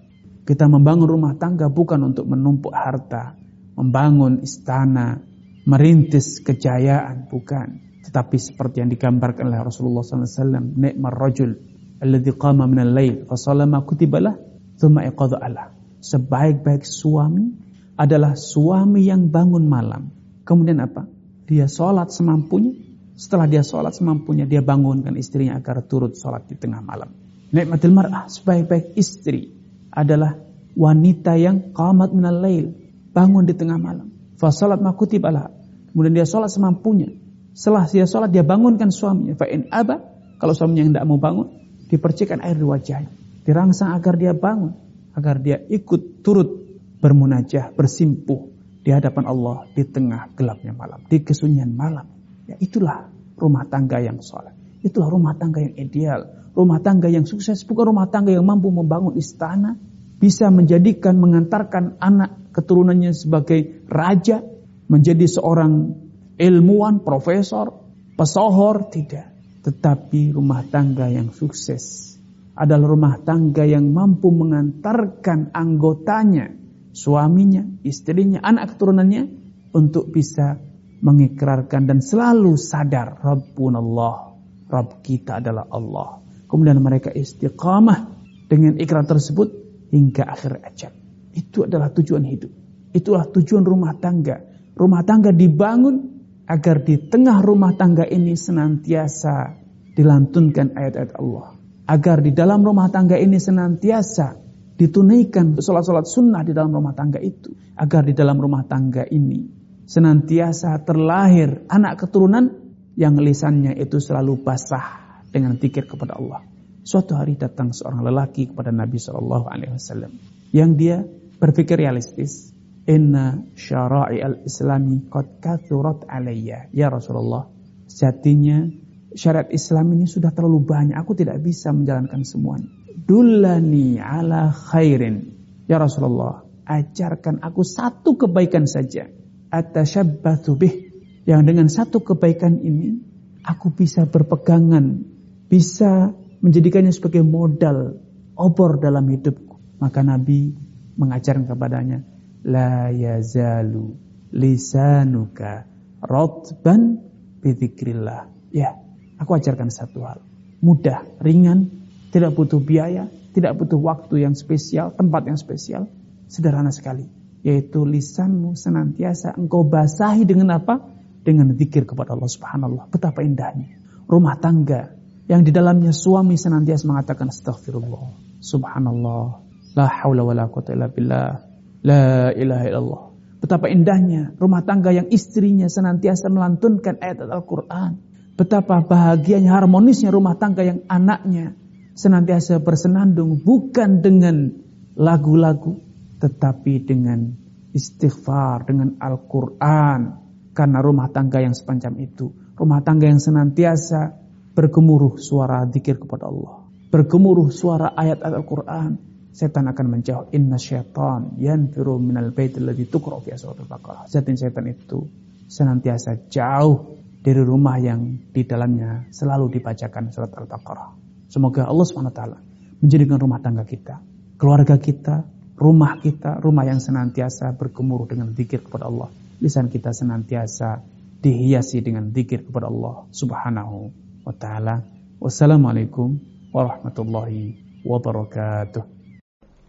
A: Kita membangun rumah tangga bukan untuk menumpuk harta, membangun istana, merintis kejayaan, bukan. Tetapi seperti yang digambarkan oleh Rasulullah SAW, Ni'mar rajul alladhi qama minal lail fasalama kutibalah thumma Allah. Sebaik-baik suami adalah suami yang bangun malam. Kemudian apa? Dia sholat semampunya. Setelah dia sholat semampunya, dia bangunkan istrinya agar turut sholat di tengah malam. Nikmatil mar'ah, sebaik-baik istri adalah wanita yang qamat minal lail, bangun di tengah malam. Fasalat makutib ala. Kemudian dia sholat semampunya. Setelah dia sholat, dia bangunkan suaminya. Fa'in aba, kalau suaminya tidak mau bangun, dipercikan air di wajahnya. Dirangsang agar dia bangun. Agar dia ikut turut bermunajah, bersimpuh di hadapan Allah di tengah gelapnya malam. Di kesunyian malam. Ya itulah rumah tangga yang sholat. Itulah rumah tangga yang ideal rumah tangga yang sukses, bukan rumah tangga yang mampu membangun istana, bisa menjadikan, mengantarkan anak keturunannya sebagai raja, menjadi seorang ilmuwan, profesor, pesohor, tidak. Tetapi rumah tangga yang sukses adalah rumah tangga yang mampu mengantarkan anggotanya, suaminya, istrinya, anak keturunannya untuk bisa mengikrarkan dan selalu sadar Rabbun Allah, Rabb kita adalah Allah. Kemudian mereka istiqamah dengan ikrar tersebut hingga akhir ajal. Itu adalah tujuan hidup. Itulah tujuan rumah tangga.
B: Rumah tangga dibangun agar di tengah rumah tangga ini senantiasa dilantunkan ayat-ayat Allah. Agar di dalam rumah tangga ini senantiasa ditunaikan sholat-sholat sunnah di dalam rumah tangga itu. Agar di dalam rumah tangga ini senantiasa terlahir anak keturunan yang lisannya itu selalu basah dengan zikir kepada Allah. Suatu hari datang seorang lelaki kepada Nabi Shallallahu Alaihi Wasallam yang dia berpikir realistis. Inna syara'i al-islami qad kathurat alayya. Ya Rasulullah, sejatinya syariat Islam ini sudah terlalu banyak. Aku tidak bisa menjalankan semuanya. Dullani ala khairin. Ya Rasulullah, ajarkan aku satu kebaikan saja. Atasyabbatu bih. Yang dengan satu kebaikan ini, aku bisa berpegangan, bisa menjadikannya sebagai modal obor dalam hidupku. Maka Nabi mengajarkan kepadanya, la yazalu lisanuka rotban bidzikrillah. Ya, aku ajarkan satu hal. Mudah, ringan, tidak butuh biaya, tidak butuh waktu yang spesial, tempat yang spesial. Sederhana sekali. Yaitu lisanmu senantiasa engkau basahi dengan apa? Dengan zikir kepada Allah subhanallah. Betapa indahnya. Rumah tangga yang di dalamnya suami senantiasa mengatakan astagfirullah. Subhanallah. La haula wa la quwata illa billah. La ilaha illallah. Betapa indahnya rumah tangga yang istrinya senantiasa melantunkan ayat Al-Quran. Betapa bahagianya, harmonisnya rumah tangga yang anaknya senantiasa bersenandung bukan dengan lagu-lagu, tetapi dengan istighfar, dengan Al-Quran. Karena rumah tangga yang sepanjang itu, rumah tangga yang senantiasa bergemuruh suara zikir kepada Allah. Bergemuruh suara ayat Al-Quran setan akan menjauh. Inna syaitan yanfiru minal bait alladhi tuqra fi suratul Baqarah. Setan setan itu senantiasa jauh dari rumah yang di dalamnya selalu dibacakan surat Al-Baqarah. Semoga Allah SWT menjadikan rumah tangga kita, keluarga kita, rumah kita, rumah yang senantiasa bergemuruh dengan zikir kepada Allah. Lisan kita senantiasa dihiasi dengan zikir kepada Allah Subhanahu wa taala. Wassalamualaikum warahmatullahi wabarakatuh.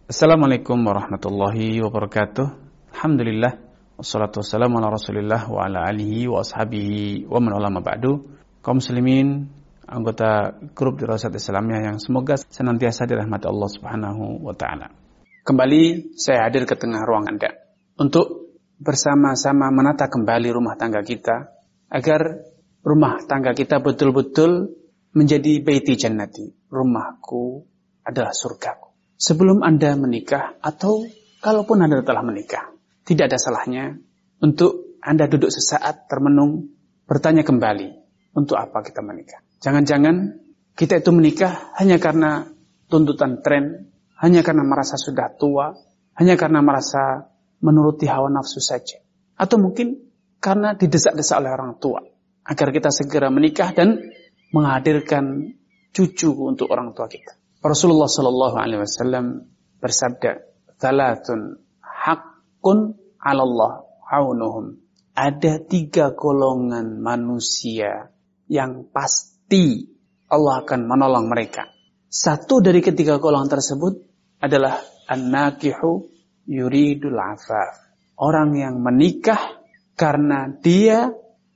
A: Assalamualaikum warahmatullahi wabarakatuh. Alhamdulillah. Wassalatu wassalamu ala rasulillah wa ala alihi wa ashabihi wa man ulama ba'du. Kaum muslimin, anggota grup dirasat Islamiyah yang semoga senantiasa dirahmati Allah subhanahu wa ta'ala. Kembali saya hadir ke tengah ruang Anda untuk bersama-sama menata kembali rumah tangga kita agar rumah tangga kita betul-betul menjadi baiti jannati. Rumahku adalah surgaku sebelum Anda menikah atau kalaupun Anda telah menikah. Tidak ada salahnya untuk Anda duduk sesaat termenung, bertanya kembali, untuk apa kita menikah? Jangan-jangan kita itu menikah hanya karena tuntutan tren, hanya karena merasa sudah tua, hanya karena merasa menuruti hawa nafsu saja. Atau mungkin karena didesak-desak oleh orang tua. Agar kita segera menikah dan menghadirkan cucu untuk orang tua kita. Rasulullah Shallallahu Alaihi Wasallam bersabda, "Talatun hakun Allah aunuhum." Ada tiga golongan manusia yang pasti Allah akan menolong mereka. Satu dari ketiga golongan tersebut adalah an-nakihu yuridul afaf. Orang yang menikah karena dia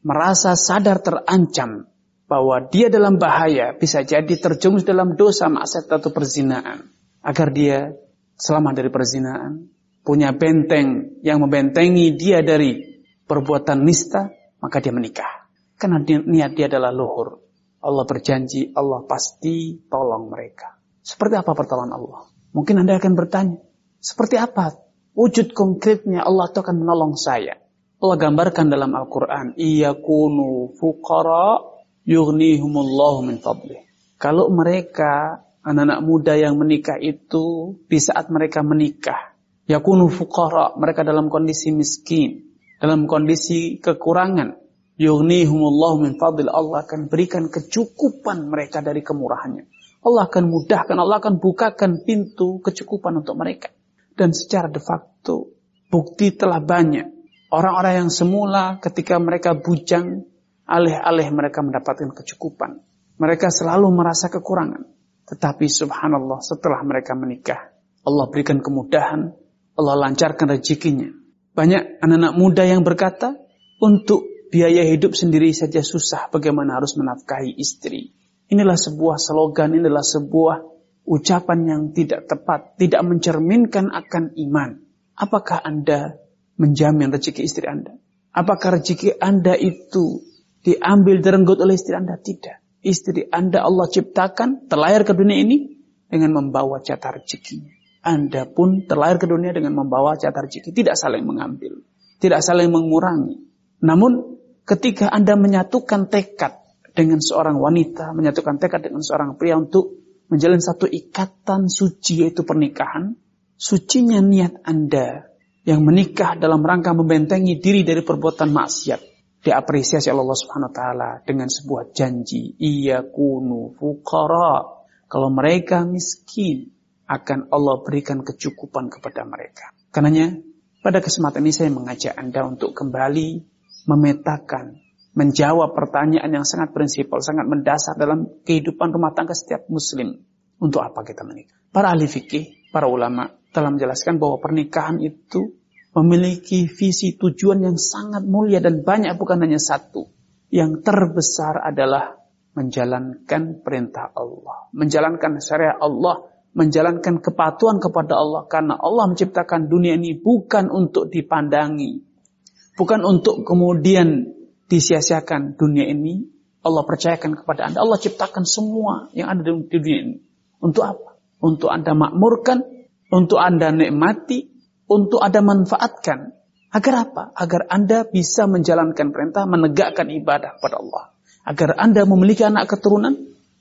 A: merasa sadar terancam bahwa dia dalam bahaya, bisa jadi terjumus dalam dosa maksiat atau perzinaan. Agar dia selamat dari perzinaan, punya benteng yang membentengi dia dari perbuatan nista, maka dia menikah. Karena niat dia adalah luhur. Allah berjanji, Allah pasti tolong mereka. Seperti apa pertolongan Allah? Mungkin Anda akan bertanya, seperti apa wujud konkretnya Allah itu akan menolong saya? Allah gambarkan dalam Al-Quran, Iyakunu fuqara yughnihumullahu min fadlih. Kalau mereka anak-anak muda yang menikah itu di saat mereka menikah yakunu fuqara, mereka dalam kondisi miskin, dalam kondisi kekurangan, yughnihumullahu min fadlih. Allah akan berikan kecukupan mereka dari kemurahannya. Allah akan mudahkan, Allah akan bukakan pintu kecukupan untuk mereka. Dan secara de facto bukti telah banyak. Orang-orang yang semula ketika mereka bujang alih-alih mereka mendapatkan kecukupan. Mereka selalu merasa kekurangan. Tetapi subhanallah setelah mereka menikah, Allah berikan kemudahan, Allah lancarkan rezekinya.
B: Banyak anak-anak muda yang berkata, untuk biaya hidup sendiri saja susah, bagaimana harus menafkahi istri. Inilah sebuah slogan, inilah sebuah ucapan yang tidak tepat, tidak mencerminkan akan iman. Apakah Anda menjamin rezeki istri Anda? Apakah rezeki Anda itu diambil direnggut oleh istri Anda? Tidak. Istri Anda Allah ciptakan, terlahir ke dunia ini dengan membawa jatah rezekinya. Anda pun terlahir ke dunia dengan membawa jatah rezeki. Tidak saling mengambil. Tidak saling mengurangi. Namun ketika Anda menyatukan tekad dengan seorang wanita, menyatukan tekad dengan seorang pria untuk menjalin satu ikatan suci yaitu pernikahan, sucinya niat Anda yang menikah dalam rangka membentengi diri dari perbuatan maksiat diapresiasi Allah Subhanahu wa taala dengan sebuah janji iya kunu fuqara kalau mereka miskin akan Allah berikan kecukupan kepada mereka. Karenanya, pada kesempatan ini saya mengajak Anda untuk kembali memetakan, menjawab pertanyaan yang sangat prinsipal, sangat mendasar dalam kehidupan rumah tangga setiap muslim. Untuk apa kita menikah? Para ahli fikih, para ulama telah menjelaskan bahwa pernikahan itu memiliki visi tujuan yang sangat mulia dan banyak bukan hanya satu. Yang terbesar adalah menjalankan perintah Allah, menjalankan syariat Allah, menjalankan kepatuhan kepada Allah karena Allah menciptakan dunia ini bukan untuk dipandangi, bukan untuk kemudian disia-siakan dunia ini. Allah percayakan kepada Anda, Allah ciptakan semua yang ada di dunia ini. Untuk apa? Untuk Anda makmurkan, untuk Anda nikmati, untuk Anda manfaatkan. Agar apa? Agar Anda bisa menjalankan perintah, menegakkan ibadah kepada Allah. Agar Anda memiliki anak keturunan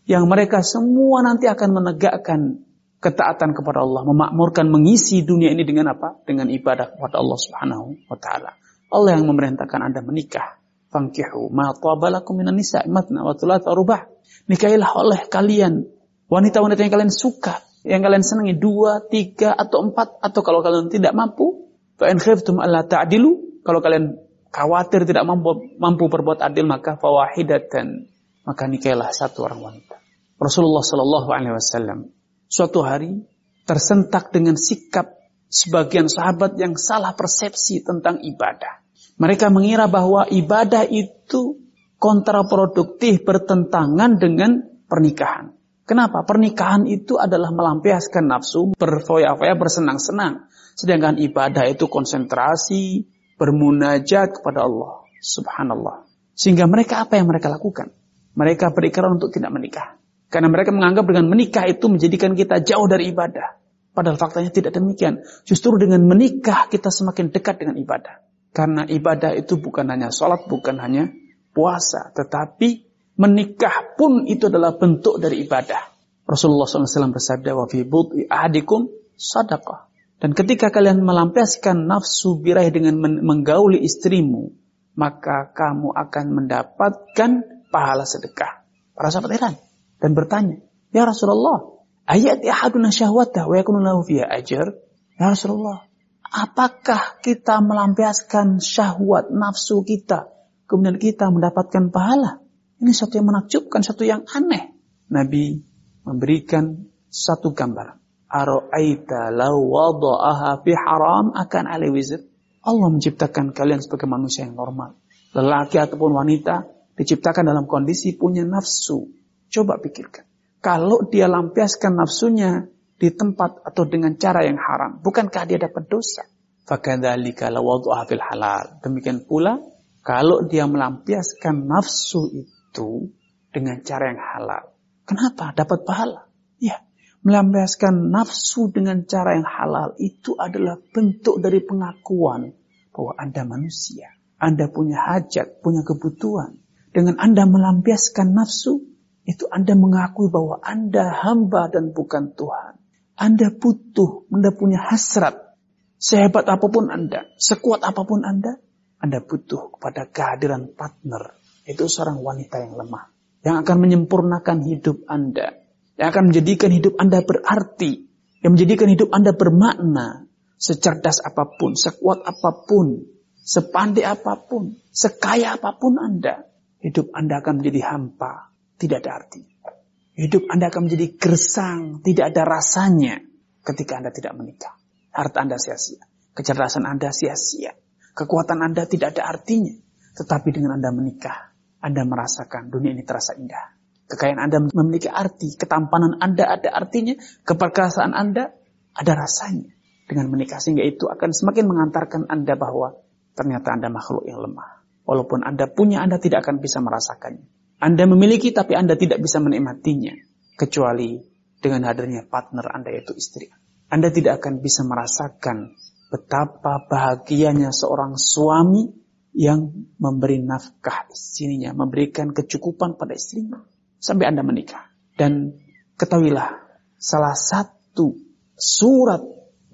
B: yang mereka semua nanti akan menegakkan ketaatan kepada Allah, memakmurkan, mengisi dunia ini dengan apa? Dengan ibadah kepada Allah Subhanahu wa taala. Allah yang memerintahkan Anda menikah. Fankihu ma tabalakum minan nisa matna wa thulatha rubah. Nikahilah oleh kalian wanita-wanita yang kalian suka, yang kalian senangi dua, tiga atau empat atau kalau kalian tidak mampu, fa in khiftum alla ta'dilu, kalau kalian khawatir tidak mampu mampu berbuat adil maka fawahidatan, maka nikahilah satu orang wanita. Rasulullah Shallallahu alaihi wasallam suatu hari tersentak dengan sikap sebagian sahabat yang salah persepsi tentang ibadah. Mereka mengira bahwa ibadah itu kontraproduktif bertentangan dengan pernikahan. Kenapa? Pernikahan itu adalah melampiaskan nafsu, berfoya-foya, bersenang-senang. Sedangkan ibadah itu konsentrasi, bermunajat kepada Allah. Subhanallah. Sehingga mereka apa yang mereka lakukan? Mereka berikrar untuk tidak menikah. Karena mereka menganggap dengan menikah itu menjadikan kita jauh dari ibadah. Padahal faktanya tidak demikian. Justru dengan menikah kita semakin dekat dengan ibadah. Karena ibadah itu bukan hanya sholat, bukan hanya puasa. Tetapi menikah pun itu adalah bentuk dari ibadah. Rasulullah SAW bersabda, wa fi ahadikum sadaqah. Dan ketika kalian melampiaskan nafsu birahi dengan menggauli istrimu, maka kamu akan mendapatkan pahala sedekah. Para sahabat heran dan bertanya, "Ya Rasulullah, ayat ahaduna syahwata wa yakunu lahu fiha ajr?" Ya Rasulullah, apakah kita melampiaskan syahwat nafsu kita kemudian kita mendapatkan pahala? Ini satu yang menakjubkan, satu yang aneh. Nabi memberikan satu gambar. Aro'aita law wada'aha fi haram akan ali wizir. Allah menciptakan kalian sebagai manusia yang normal. Lelaki ataupun wanita diciptakan dalam kondisi punya nafsu. Coba pikirkan. Kalau dia lampiaskan nafsunya di tempat atau dengan cara yang haram, bukankah dia dapat dosa? Fakadzalika lawadhu'a fil halal. Demikian pula kalau dia melampiaskan nafsu itu dengan cara yang halal. Kenapa? Dapat pahala. Ya, melampiaskan nafsu dengan cara yang halal itu adalah bentuk dari pengakuan bahwa Anda manusia. Anda punya hajat, punya kebutuhan. Dengan Anda melampiaskan nafsu, itu Anda mengakui bahwa Anda hamba dan bukan Tuhan. Anda butuh, Anda punya hasrat. Sehebat apa pun Anda, sekuat apa pun Anda, Anda butuh kepada kehadiran partner. Itu seorang wanita yang lemah. Yang akan menyempurnakan hidup Anda. Yang akan menjadikan hidup Anda berarti. Yang menjadikan hidup Anda bermakna. Secerdas apa pun, sekuat apa pun, sepandai apa pun, sekaya apa pun Anda. Hidup Anda akan menjadi hampa tidak ada arti. Hidup Anda akan menjadi gersang, tidak ada rasanya ketika Anda tidak menikah. Harta Anda sia-sia, kecerdasan Anda sia-sia. Kekuatan Anda tidak ada artinya. Tetapi dengan Anda menikah, Anda merasakan dunia ini terasa indah. Kekayaan Anda memiliki arti, ketampanan Anda ada artinya, keperkasaan Anda ada rasanya. Dengan menikah sehingga itu akan semakin mengantarkan Anda bahwa ternyata Anda makhluk yang lemah. Walaupun Anda punya, Anda tidak akan bisa merasakannya. Anda memiliki tapi Anda tidak bisa menikmatinya. Kecuali dengan hadirnya partner Anda yaitu istri. Anda tidak akan bisa merasakan betapa bahagianya seorang suami yang memberi nafkah istrinya, memberikan kecukupan pada istrinya sampai Anda menikah. Dan ketahuilah, salah satu surat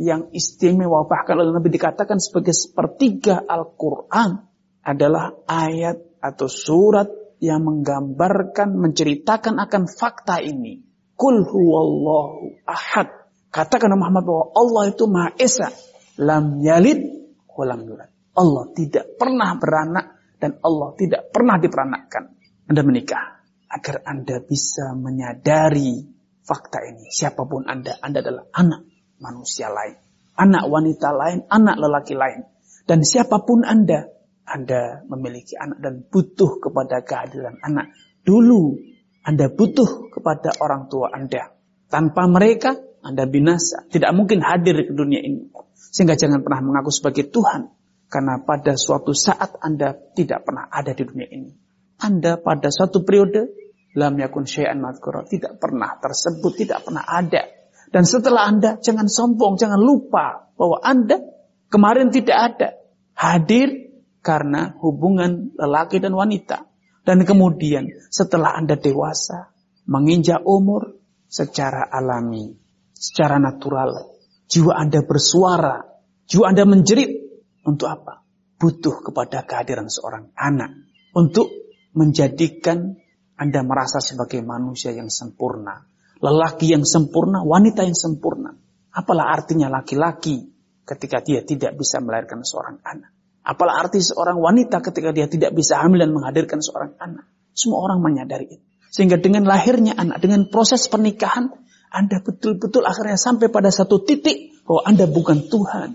B: yang istimewa bahkan oleh Nabi dikatakan sebagai sepertiga Al-Quran adalah ayat atau surat yang menggambarkan, menceritakan akan fakta ini. Kul huwallahu ahad. Katakan Muhammad bahwa Allah itu Maha Esa. Lam yalid, walam yulad. Allah tidak pernah beranak dan Allah tidak pernah diperanakkan. Anda menikah agar Anda bisa menyadari fakta ini. Siapa pun Anda, Anda adalah anak manusia lain, anak wanita lain, anak lelaki lain. Dan siapa pun Anda, Anda memiliki anak dan butuh kepada kehadiran anak. Dulu Anda butuh kepada orang tua Anda. Tanpa mereka, Anda binasa. Tidak mungkin hadir ke dunia ini. Sehingga jangan pernah mengaku sebagai Tuhan karena pada suatu saat Anda tidak pernah ada di dunia ini. Anda pada suatu periode, lam yakun syai'an madhkura, tidak pernah tersebut, tidak pernah ada. Dan setelah Anda, jangan sombong, jangan lupa bahwa Anda kemarin tidak ada. Hadir karena hubungan lelaki dan wanita. Dan kemudian setelah Anda dewasa, menginjak umur secara alami, secara natural, jiwa Anda bersuara, jiwa Anda menjerit, untuk apa? Butuh kepada kehadiran seorang anak. Untuk menjadikan Anda merasa sebagai manusia yang sempurna. Lelaki yang sempurna, wanita yang sempurna. Apalah artinya laki-laki ketika dia tidak bisa melahirkan seorang anak. Apalah arti seorang wanita ketika dia tidak bisa hamil dan menghadirkan seorang anak. Semua orang menyadari itu. Sehingga dengan lahirnya anak, dengan proses pernikahan, Anda betul-betul akhirnya sampai pada satu titik bahwa Anda bukan Tuhan.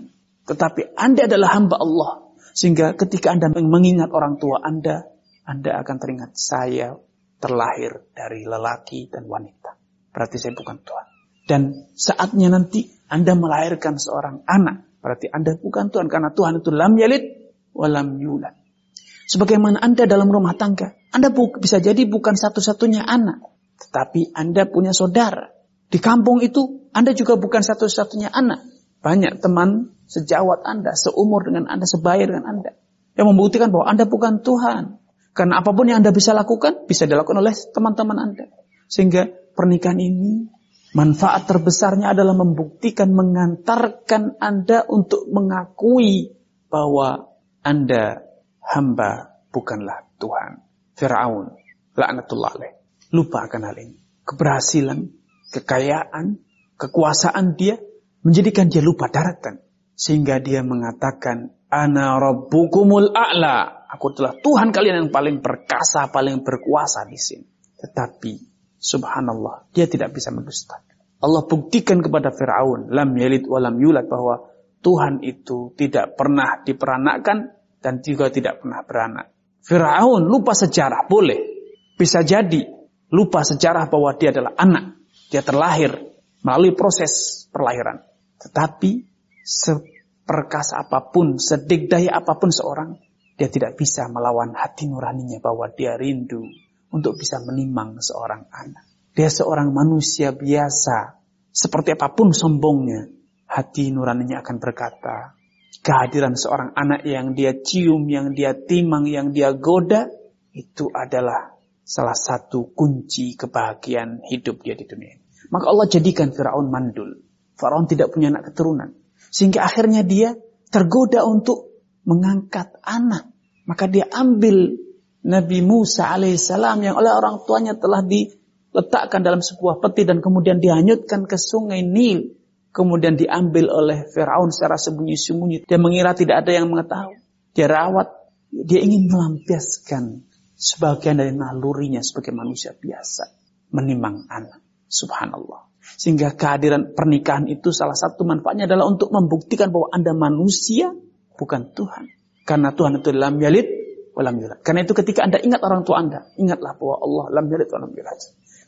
B: Tetapi Anda adalah hamba Allah. Sehingga ketika Anda mengingat orang tua Anda, Anda akan teringat saya terlahir dari lelaki dan wanita. Berarti saya bukan Tuhan. Dan saatnya nanti Anda melahirkan seorang anak. Berarti Anda bukan Tuhan. Karena Tuhan itu lam yalid walam yulad. Sebagaimana Anda dalam rumah tangga. Anda bisa jadi bukan satu-satunya anak. Tetapi Anda punya saudara. Di kampung itu Anda juga bukan satu-satunya anak. Banyak teman sejawat Anda, seumur dengan Anda, sebaya dengan Anda. Yang membuktikan bahwa Anda bukan Tuhan. Karena apa pun yang Anda bisa lakukan, bisa dilakukan oleh teman-teman Anda. Sehingga pernikahan ini, manfaat terbesarnya adalah membuktikan, mengantarkan Anda untuk mengakui bahwa Anda hamba bukanlah Tuhan. Fir'aun, laknatullah alaih. Lupa akan hal ini. Keberhasilan, kekayaan, kekuasaan dia menjadikan dia lupa daratan. Sehingga dia mengatakan, Ana rabbukumul a'la. Aku telah Tuhan kalian yang paling perkasa, paling berkuasa di sini. Tetapi, subhanallah, dia tidak bisa mendustakan. Allah buktikan kepada Fir'aun, lam yalid wa lam yulad, bahwa Tuhan itu tidak pernah diperanakkan dan juga tidak pernah beranak. Fir'aun lupa sejarah, boleh. Bisa jadi lupa sejarah bahwa dia adalah anak. Dia terlahir melalui proses perlahiran. Tetapi seperkasa apa pun, sedikdaya apa pun seorang, dia tidak bisa melawan hati nuraninya bahwa dia rindu untuk bisa menimang seorang anak. Dia seorang manusia biasa, seperti apa pun sombongnya, hati nuraninya akan berkata, kehadiran seorang anak yang dia cium, yang dia timang, yang dia goda, itu adalah salah satu kunci kebahagiaan hidup dia di dunia. Maka Allah jadikan Firaun mandul. Faraon tidak punya anak keturunan. Sehingga akhirnya dia tergoda untuk mengangkat anak. Maka dia ambil Nabi Musa alaihissalam yang oleh orang tuanya telah diletakkan dalam sebuah peti dan kemudian dihanyutkan ke sungai Nil. Kemudian diambil oleh Firaun secara sembunyi-sembunyi. Dia mengira tidak ada yang mengetahui. Dia rawat. Dia ingin melampiaskan sebagian dari nalurinya sebagai manusia biasa. Menimang anak. Subhanallah. Sehingga kehadiran pernikahan itu salah satu manfaatnya adalah untuk membuktikan bahwa Anda manusia, bukan Tuhan. Karena Tuhan itu lam yalid walam yulad. Karena itu ketika Anda ingat orang tua Anda, ingatlah bahwa Allah lam yalid walam yulad.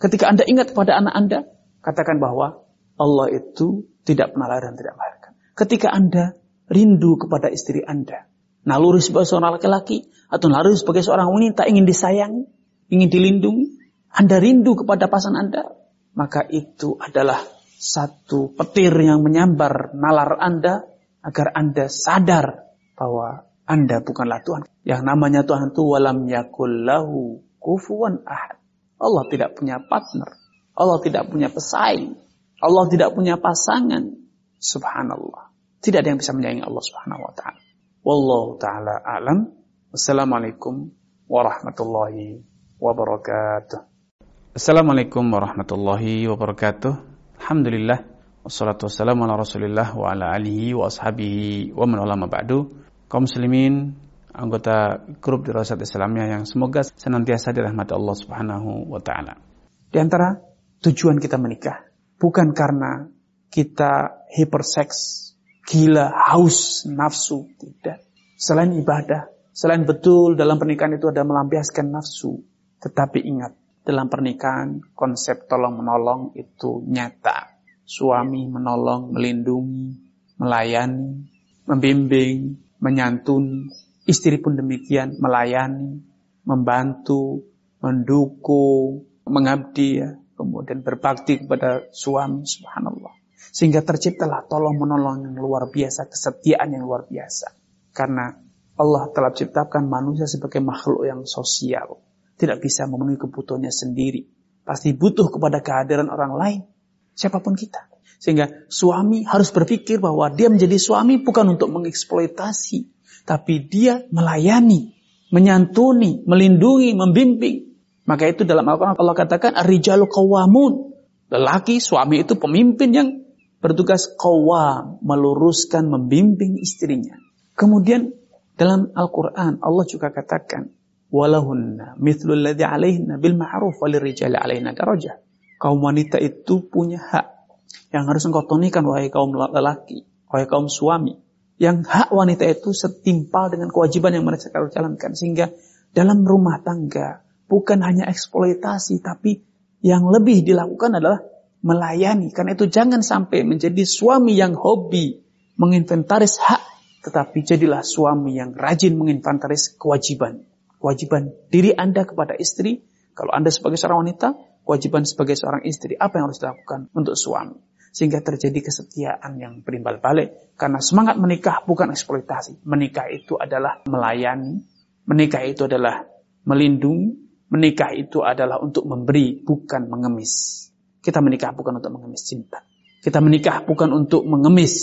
B: Ketika Anda ingat kepada anak Anda, katakan bahwa Allah itu tidak pernah dan tidak melahirkan. Ketika Anda rindu kepada istri Anda, naluri sebagai seorang laki-laki atau naluri sebagai seorang wanita ingin disayangi, ingin dilindungi, Anda rindu kepada pasangan Anda, maka itu adalah satu petir yang menyambar nalar Anda agar Anda sadar bahwa Anda bukanlah Tuhan. Yang namanya Tuhan itu walam yakullahu kufuwan ahad. Allah tidak punya partner. Allah tidak punya pesaing. Allah tidak punya pasangan. Subhanallah. Tidak ada yang bisa menyayangi Allah subhanahu wa ta'ala. Wallahu ta'ala a'lam. Wassalamualaikum warahmatullahi wabarakatuh.
A: Assalamualaikum warahmatullahi wabarakatuh. Alhamdulillah wassalatu wassalamu ala Rasulillah wa ala alihi wa ashabihi wa man ulama ba'du. Kaum muslimin, anggota grup Dirasat Islamiyah yang semoga senantiasa dirahmati Allah Subhanahu wa taala.
B: Di antara tujuan kita menikah bukan karena kita hiperseks, gila, haus, nafsu, tidak. Selain ibadah, selain betul dalam pernikahan itu ada melampiaskan nafsu, tetapi ingat dalam pernikahan konsep tolong menolong itu nyata. Suami menolong, melindungi, melayani, membimbing, menyantuni. Istri pun demikian, melayani, membantu, mendukung, mengabdi, ya. kemudian berbakti kepada suami, subhanallah. Sehingga terciptalah tolong menolong yang luar biasa, kesetiaan yang luar biasa. Karena Allah telah ciptakan manusia sebagai makhluk yang sosial tidak bisa memenuhi kebutuhannya sendiri. Pasti butuh kepada kehadiran orang lain. Siapa pun kita. Sehingga suami harus berpikir bahwa dia menjadi suami bukan untuk mengeksploitasi. Tapi dia melayani, menyantuni, melindungi, membimbing. Maka itu dalam Al-Quran Allah katakan, Ar-rijalu qawamun. Lelaki, suami itu pemimpin yang bertugas qawam, meluruskan, membimbing istrinya. Kemudian dalam Al-Quran Allah juga katakan, walahunna mithlu alladhi alaihinna bil ma'ruf walirrijali alaihinna darajah. Kaum wanita itu punya hak yang harus engkau tunikan wahai kaum lelaki, wahai kaum suami. Yang hak wanita itu setimpal dengan kewajiban yang mereka harus jalankan sehingga dalam rumah tangga bukan hanya eksploitasi tapi yang lebih dilakukan adalah melayani. Karena itu jangan sampai menjadi suami yang hobi menginventaris hak tetapi jadilah suami yang rajin menginventaris kewajiban kewajiban diri Anda kepada istri. Kalau Anda sebagai seorang wanita, kewajiban sebagai seorang istri. Apa yang harus dilakukan untuk suami? Sehingga terjadi kesetiaan yang berimbal balik. Karena semangat menikah bukan eksploitasi. Menikah itu adalah melayani. Menikah itu adalah melindungi. Menikah itu adalah untuk memberi, bukan mengemis. Kita menikah bukan untuk mengemis cinta. Kita menikah bukan untuk mengemis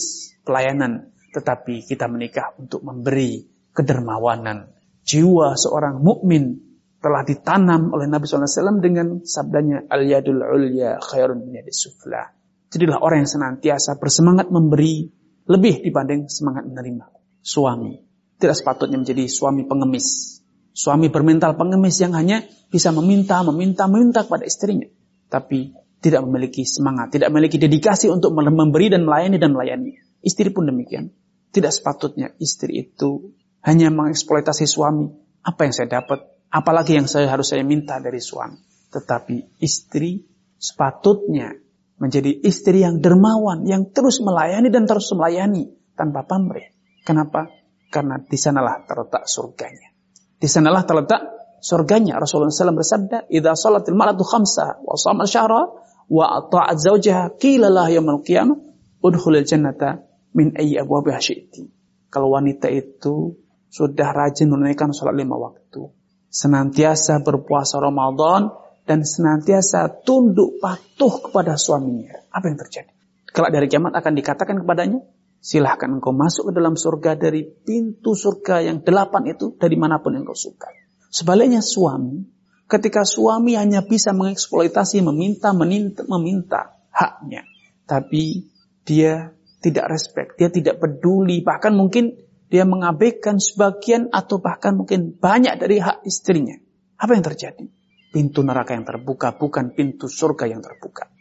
B: pelayanan. Tetapi kita menikah untuk memberi kedermawanan, jiwa seorang mukmin telah ditanam oleh Nabi SAW dengan sabdanya al-yadul ulya khairun min sufla. Jadilah orang yang senantiasa bersemangat memberi lebih dibanding semangat menerima. Suami tidak sepatutnya menjadi suami pengemis. Suami bermental pengemis yang hanya bisa meminta, meminta, meminta kepada istrinya. Tapi tidak memiliki semangat, tidak memiliki dedikasi untuk memberi dan melayani dan melayani. Istri pun demikian. Tidak sepatutnya istri itu hanya mengeksploitasi suami. Apa yang saya dapat? Apalagi yang saya harus saya minta dari suami. Tetapi istri sepatutnya menjadi istri yang dermawan, yang terus melayani dan terus melayani tanpa pamrih. Kenapa? Karena di sanalah terletak surganya. Di sanalah terletak surganya. Rasulullah SAW bersabda, "Idza salatil mar'atu khamsa wa shama syahra wa ata'at zawjaha qila lah yaumil qiyamah udkhulil jannata min ayyi abwabiha syi'ti." Kalau wanita itu sudah rajin menunaikan sholat lima waktu, senantiasa berpuasa Ramadan, dan senantiasa tunduk patuh kepada suaminya. Apa yang terjadi? Kelak dari kiamat akan dikatakan kepadanya, silahkan engkau masuk ke dalam surga dari pintu surga yang delapan itu dari mana pun yang kau suka. Sebaliknya suami, ketika suami hanya bisa mengeksploitasi, meminta, meminta, meminta haknya. Tapi dia tidak respect, dia tidak peduli, bahkan mungkin dia mengabaikan sebagian atau bahkan mungkin banyak dari hak istrinya. Apa yang terjadi? Pintu neraka yang terbuka bukan pintu surga yang terbuka.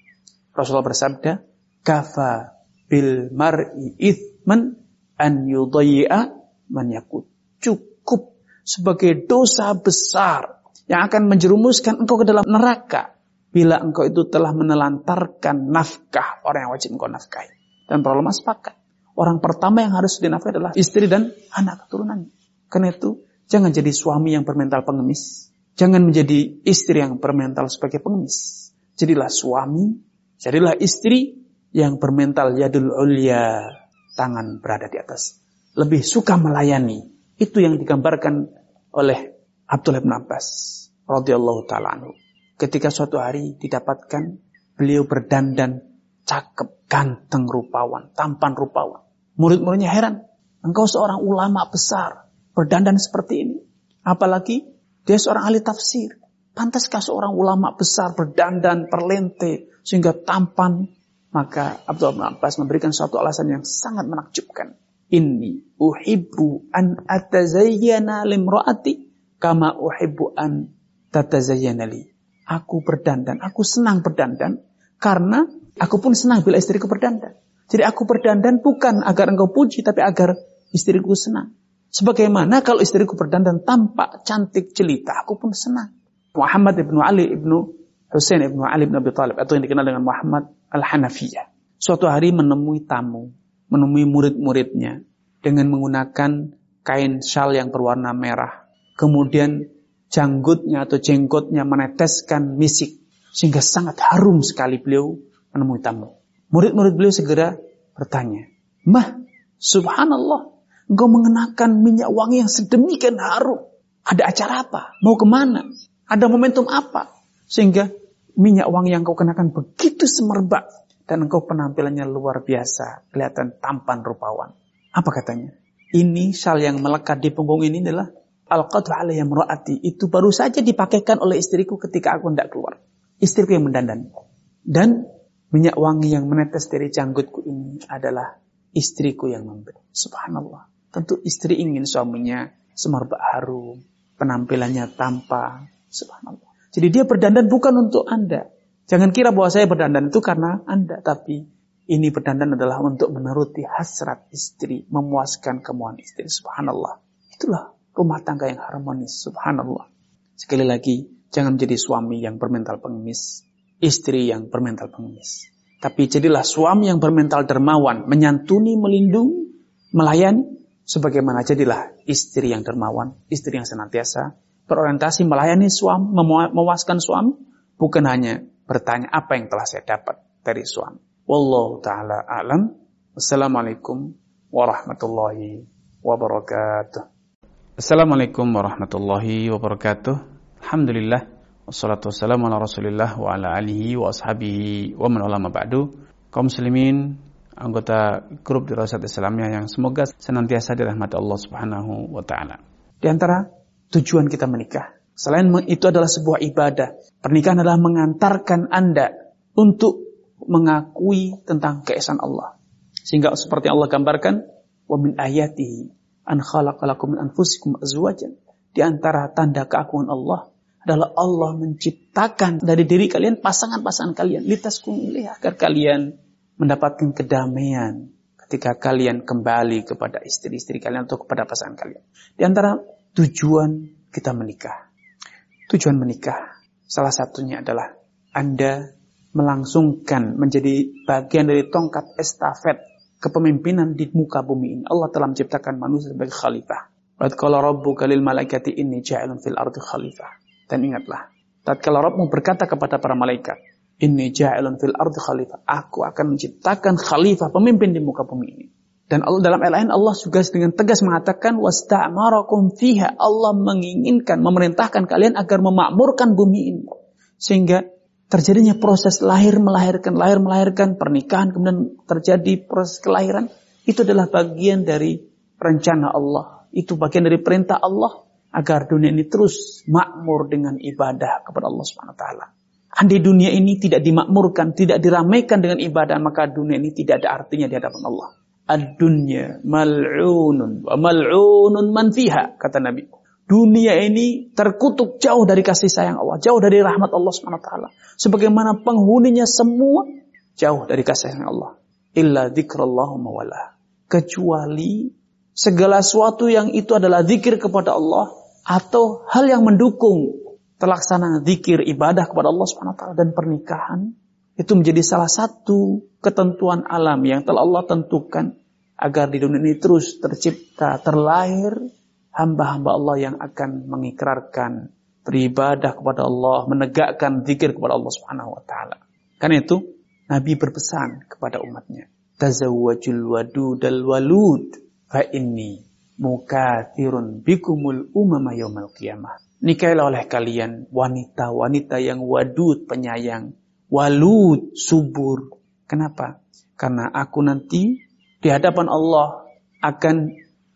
B: Rasulullah bersabda, "Kafa bil mar'i ithman an yudayya man yakut." cukup sebagai dosa besar yang akan menjerumuskan engkau ke dalam neraka bila engkau itu telah menelantarkan nafkah orang yang wajib engkau nafkahi. Dan para ulama sepakat. Orang pertama yang harus dinafkahi adalah istri dan anak keturunan. Karena itu, jangan jadi suami yang bermental pengemis. Jangan menjadi istri yang bermental sebagai pengemis. Jadilah suami, jadilah istri yang bermental yadul ulia, tangan berada di atas. Lebih suka melayani. Itu yang digambarkan oleh Abdullah bin Abbas radhiyallahu taala anhu. Ketika suatu hari didapatkan beliau berdandan cakep, ganteng rupawan, tampan rupawan. Murid-muridnya heran. Engkau seorang ulama besar, berdandan seperti ini. Apalagi dia seorang ahli tafsir. Pantaskah seorang ulama besar berdandan, perlente, sehingga tampan, maka Abdullah bin Abbas memberikan suatu alasan yang sangat menakjubkan. Inni uhibbu an atazayyana limra'ati kama uhibbu an tatazayyana li. Aku berdandan, aku senang berdandan karena aku pun senang bila istriku berdandan. Jadi aku berdandan bukan agar engkau puji tapi agar istriku senang. Sebagaimana kalau istriku berdandan tampak cantik jelita, aku pun senang. Muhammad ibnu Ali ibnu Hussein ibnu Ali ibn Abi Talib atau yang dikenal dengan Muhammad Al-Hanafiyah. Suatu hari menemui tamu, menemui murid-muridnya dengan menggunakan kain syal yang berwarna merah. Kemudian janggutnya atau jenggotnya meneteskan misik sehingga sangat harum sekali beliau menemui tamu. Murid-murid beliau segera bertanya, "Mah, subhanallah, engkau mengenakan minyak wangi yang sedemikian harum. Ada acara apa? Mau ke mana? Ada momentum apa? Sehingga minyak wangi yang kau kenakan begitu semerbak dan engkau penampilannya luar biasa, kelihatan tampan rupawan. Apa katanya? Ini sal yang melekat di punggung ini adalah al-qadru alayya mraati. Itu baru saja dipakaikan oleh istriku ketika aku hendak keluar. Istriku yang mendandan. Dan minyak wangi yang menetes dari janggutku ini adalah istriku yang memberi. Subhanallah. Tentu istri ingin suaminya semerbak harum, penampilannya tampan. Subhanallah. Jadi dia berdandan bukan untuk Anda. Jangan kira bahwa saya berdandan itu karena Anda. Tapi ini berdandan adalah untuk menuruti hasrat istri. Memuaskan kemauan istri. Subhanallah. Itulah rumah tangga yang harmonis. Subhanallah. Sekali lagi, jangan menjadi suami yang bermental pengemis. Istri yang bermental pengemis. Tapi jadilah suami yang bermental dermawan. Menyantuni, melindungi, melayani. Sebagaimana jadilah istri yang dermawan. Istri yang senantiasa berorientasi melayani suami, memuaskan suami, bukan hanya bertanya apa yang telah saya dapat dari suami. Wallahu taala alam. Wassalamualaikum warahmatullahi wabarakatuh. Assalamualaikum warahmatullahi wabarakatuh. Alhamdulillah wassalatu wassalamu ala Rasulillah wa ala alihi wa ashabihi wa man ulama ba'du. Kaum muslimin, anggota grup Dirasat Islamiyah yang semoga senantiasa dirahmati Allah Subhanahu wa taala. Di antara tujuan kita menikah. Selain itu adalah sebuah ibadah. Pernikahan adalah mengantarkan Anda untuk mengakui tentang keesaan Allah. Sehingga seperti Allah gambarkan, wa min ayatihi an khalaqalakum min anfusikum azwajan. Di antara tanda keagungan Allah adalah Allah menciptakan dari diri kalian pasangan-pasangan kalian litaskun ilaih agar kalian mendapatkan kedamaian ketika kalian kembali kepada istri-istri kalian atau kepada pasangan kalian. Di antara tujuan kita menikah. Tujuan menikah salah satunya adalah Anda melangsungkan menjadi bagian dari tongkat estafet kepemimpinan di muka bumi ini. Allah telah menciptakan manusia sebagai khalifah. kalau rabbuka lil malaikati inni ja'ilun fil ardi khalifah. Dan ingatlah, tatkala Rabbmu berkata kepada para malaikat, Inni ja'ilun fil ardi khalifah. Aku akan menciptakan khalifah, pemimpin di muka bumi ini. Dan Allah dalam ayat lain Allah juga dengan tegas mengatakan wasta'marakum fiha. Allah menginginkan, memerintahkan kalian agar memakmurkan bumi ini. Sehingga terjadinya proses lahir melahirkan, lahir melahirkan, pernikahan kemudian terjadi proses kelahiran. Itu adalah bagian dari rencana Allah. Itu bagian dari perintah Allah agar dunia ini terus makmur dengan ibadah kepada Allah Subhanahu wa taala. Andai dunia ini tidak dimakmurkan, tidak diramaikan dengan ibadah, maka dunia ini tidak ada artinya di hadapan Allah ad-dunya mal'unun wa mal'unun man fiha kata Nabi. Dunia ini terkutuk jauh dari kasih sayang Allah, jauh dari rahmat Allah Subhanahu wa taala. Sebagaimana penghuninya semua jauh dari kasih sayang Allah. Illa dzikrallahu mawala. Kecuali segala sesuatu yang itu adalah zikir kepada Allah atau hal yang mendukung terlaksana zikir ibadah kepada Allah Subhanahu wa taala dan pernikahan itu menjadi salah satu ketentuan alam yang telah Allah tentukan agar di dunia ini terus tercipta, terlahir hamba-hamba Allah yang akan mengikrarkan beribadah kepada Allah, menegakkan zikir kepada Allah Subhanahu wa taala. Karena itu Nabi berpesan kepada umatnya, tazawwajul wadudal walud fa inni mukathirun bikumul umama yaumal qiyamah. Nikahilah oleh kalian wanita-wanita yang wadud, penyayang, walud, subur. Kenapa? Karena aku nanti di hadapan Allah akan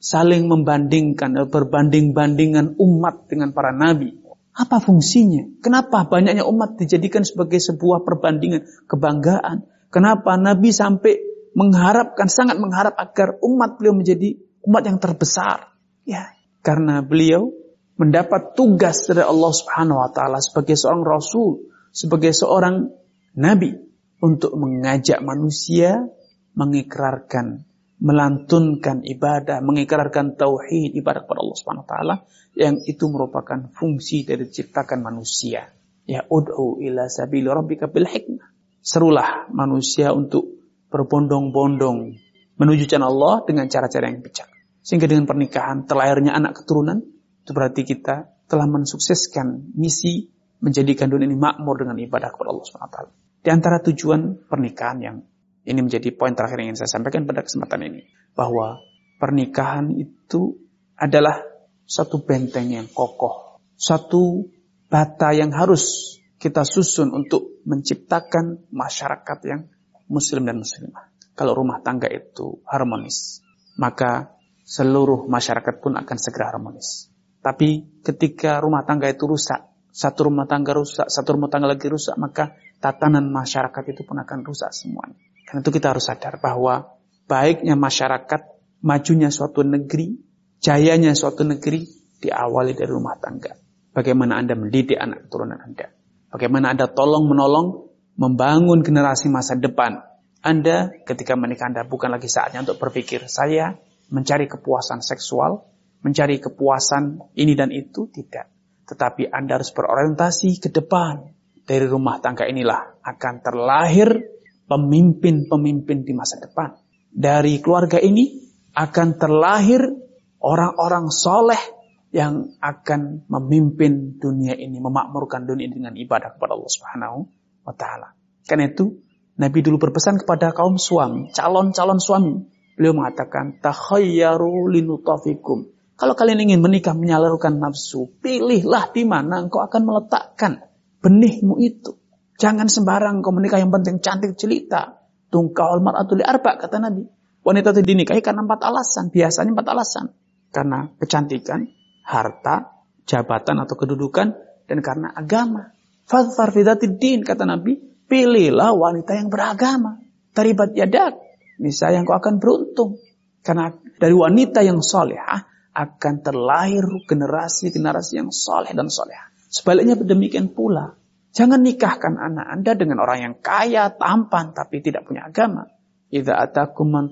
B: saling membandingkan, berbanding-bandingan umat dengan para nabi. Apa fungsinya? Kenapa banyaknya umat dijadikan sebagai sebuah perbandingan, kebanggaan? Kenapa Nabi sampai mengharapkan, sangat mengharap agar umat beliau menjadi umat yang terbesar. Ya, karena beliau mendapat tugas dari Allah Subhanahu wa taala sebagai seorang rasul, sebagai seorang nabi untuk mengajak manusia mengikrarkan, melantunkan ibadah, mengikrarkan tauhid ibadah kepada Allah Subhanahu wa taala yang itu merupakan fungsi dari ciptakan manusia. Ya ud'u ila sabili rabbika bil hikmah. Serulah manusia untuk berbondong-bondong menuju jalan Allah dengan cara-cara yang bijak. Sehingga dengan pernikahan terlahirnya anak keturunan, itu berarti kita telah mensukseskan misi menjadikan dunia ini makmur dengan ibadah kepada Allah SWT. Di antara tujuan pernikahan yang ini menjadi poin terakhir yang ingin saya sampaikan pada kesempatan ini. Bahwa pernikahan itu adalah satu benteng yang kokoh. Satu bata yang harus kita susun untuk menciptakan masyarakat yang muslim dan muslimah. Kalau rumah tangga itu harmonis, maka seluruh masyarakat pun akan segera harmonis. Tapi ketika rumah tangga itu rusak, satu rumah tangga rusak, satu rumah tangga lagi rusak, maka tatanan masyarakat itu pun akan rusak semuanya. Karena itu kita harus sadar bahwa baiknya masyarakat, majunya suatu negeri, jayanya suatu negeri diawali dari rumah tangga. Bagaimana Anda mendidik anak keturunan Anda. Bagaimana Anda tolong menolong membangun generasi masa depan. Anda ketika menikah Anda bukan lagi saatnya untuk berpikir saya mencari kepuasan seksual, mencari kepuasan ini dan itu, tidak. Tetapi Anda harus berorientasi ke depan. Dari rumah tangga inilah akan terlahir pemimpin-pemimpin di masa depan. Dari keluarga ini akan terlahir orang-orang soleh yang akan memimpin dunia ini, memakmurkan dunia ini dengan ibadah kepada Allah Subhanahu wa taala. Karena itu Nabi dulu berpesan kepada kaum suami, calon-calon suami. Beliau mengatakan, "Takhayyaru linutafikum." Kalau kalian ingin menikah menyalurkan nafsu, pilihlah di mana engkau akan meletakkan benihmu itu. Jangan sembarang engkau menikah yang penting cantik jelita. Tungkahul mar'atu li arba kata Nabi. Wanita itu dinikahi karena empat alasan, biasanya empat alasan. Karena kecantikan, harta, jabatan atau kedudukan, dan karena agama. Fadfar din kata Nabi, pilihlah wanita yang beragama. Taribat yadak, misalnya kau akan beruntung. Karena dari wanita yang solehah akan terlahir generasi-generasi yang soleh dan soleh. Sebaliknya demikian pula. Jangan nikahkan anak anda dengan orang yang kaya, tampan, tapi tidak punya agama. Idza atakum man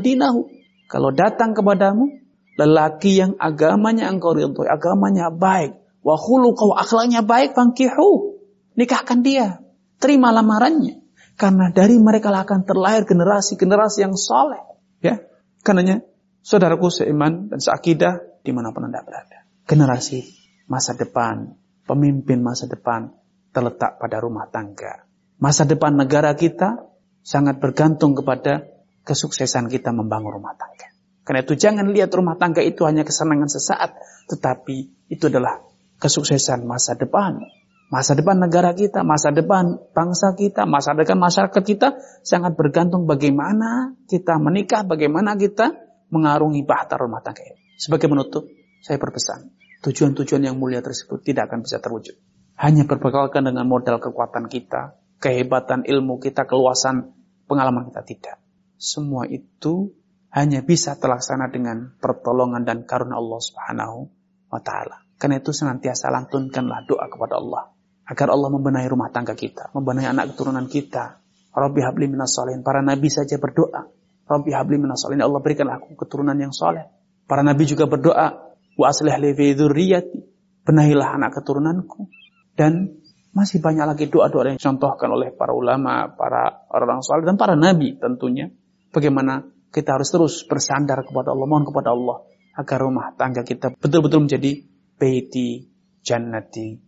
B: dinahu. Kalau datang kepadamu lelaki yang agamanya engkau ridhoi, agamanya baik, wa khuluquhu akhlaknya baik, fangkihu. Nikahkan dia. Terima lamarannya. Karena dari mereka akan terlahir generasi-generasi yang soleh. Ya, karenanya saudaraku seiman dan seakidah di mana pun anda berada. Generasi masa depan, pemimpin masa depan terletak pada rumah tangga. Masa depan negara kita sangat bergantung kepada kesuksesan kita membangun rumah tangga. Karena itu jangan lihat rumah tangga itu hanya kesenangan sesaat, tetapi itu adalah kesuksesan masa depan. Masa depan negara kita, masa depan bangsa kita, masa depan masyarakat kita sangat bergantung bagaimana kita menikah, bagaimana kita mengarungi bahtera rumah tangga. Sebagai menutup, saya berpesan, tujuan-tujuan yang mulia tersebut tidak akan bisa terwujud. Hanya berbekalkan dengan modal kekuatan kita, kehebatan ilmu kita, keluasan pengalaman kita tidak. Semua itu hanya bisa terlaksana dengan pertolongan dan karunia Allah Subhanahu wa taala. Karena itu senantiasa lantunkanlah doa kepada Allah agar Allah membenahi rumah tangga kita, membenahi anak keturunan kita. Rabbi habli minas Para nabi saja berdoa. Rabbi habli minas Allah berikanlah aku keturunan yang soleh. Para nabi juga berdoa, wa aslih li benahilah anak keturunanku. Dan masih banyak lagi doa-doa yang dicontohkan oleh para ulama, para orang soleh dan para nabi tentunya. Bagaimana kita harus terus bersandar kepada Allah, mohon kepada Allah agar rumah tangga kita betul-betul menjadi baiti jannati.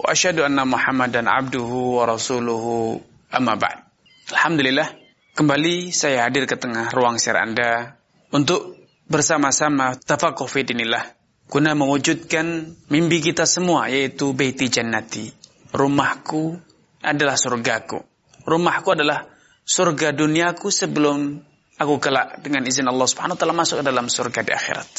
B: وأشهد أن محمدا عبده ورسوله أما بعد Alhamdulillah kembali saya hadir ke tengah ruang share Anda untuk bersama-sama tafakuh fidinillah guna mewujudkan mimpi kita semua yaitu baiti jannati rumahku adalah surgaku rumahku adalah surga duniaku sebelum aku kelak dengan izin Allah Subhanahu wa taala masuk ke dalam surga di akhirat.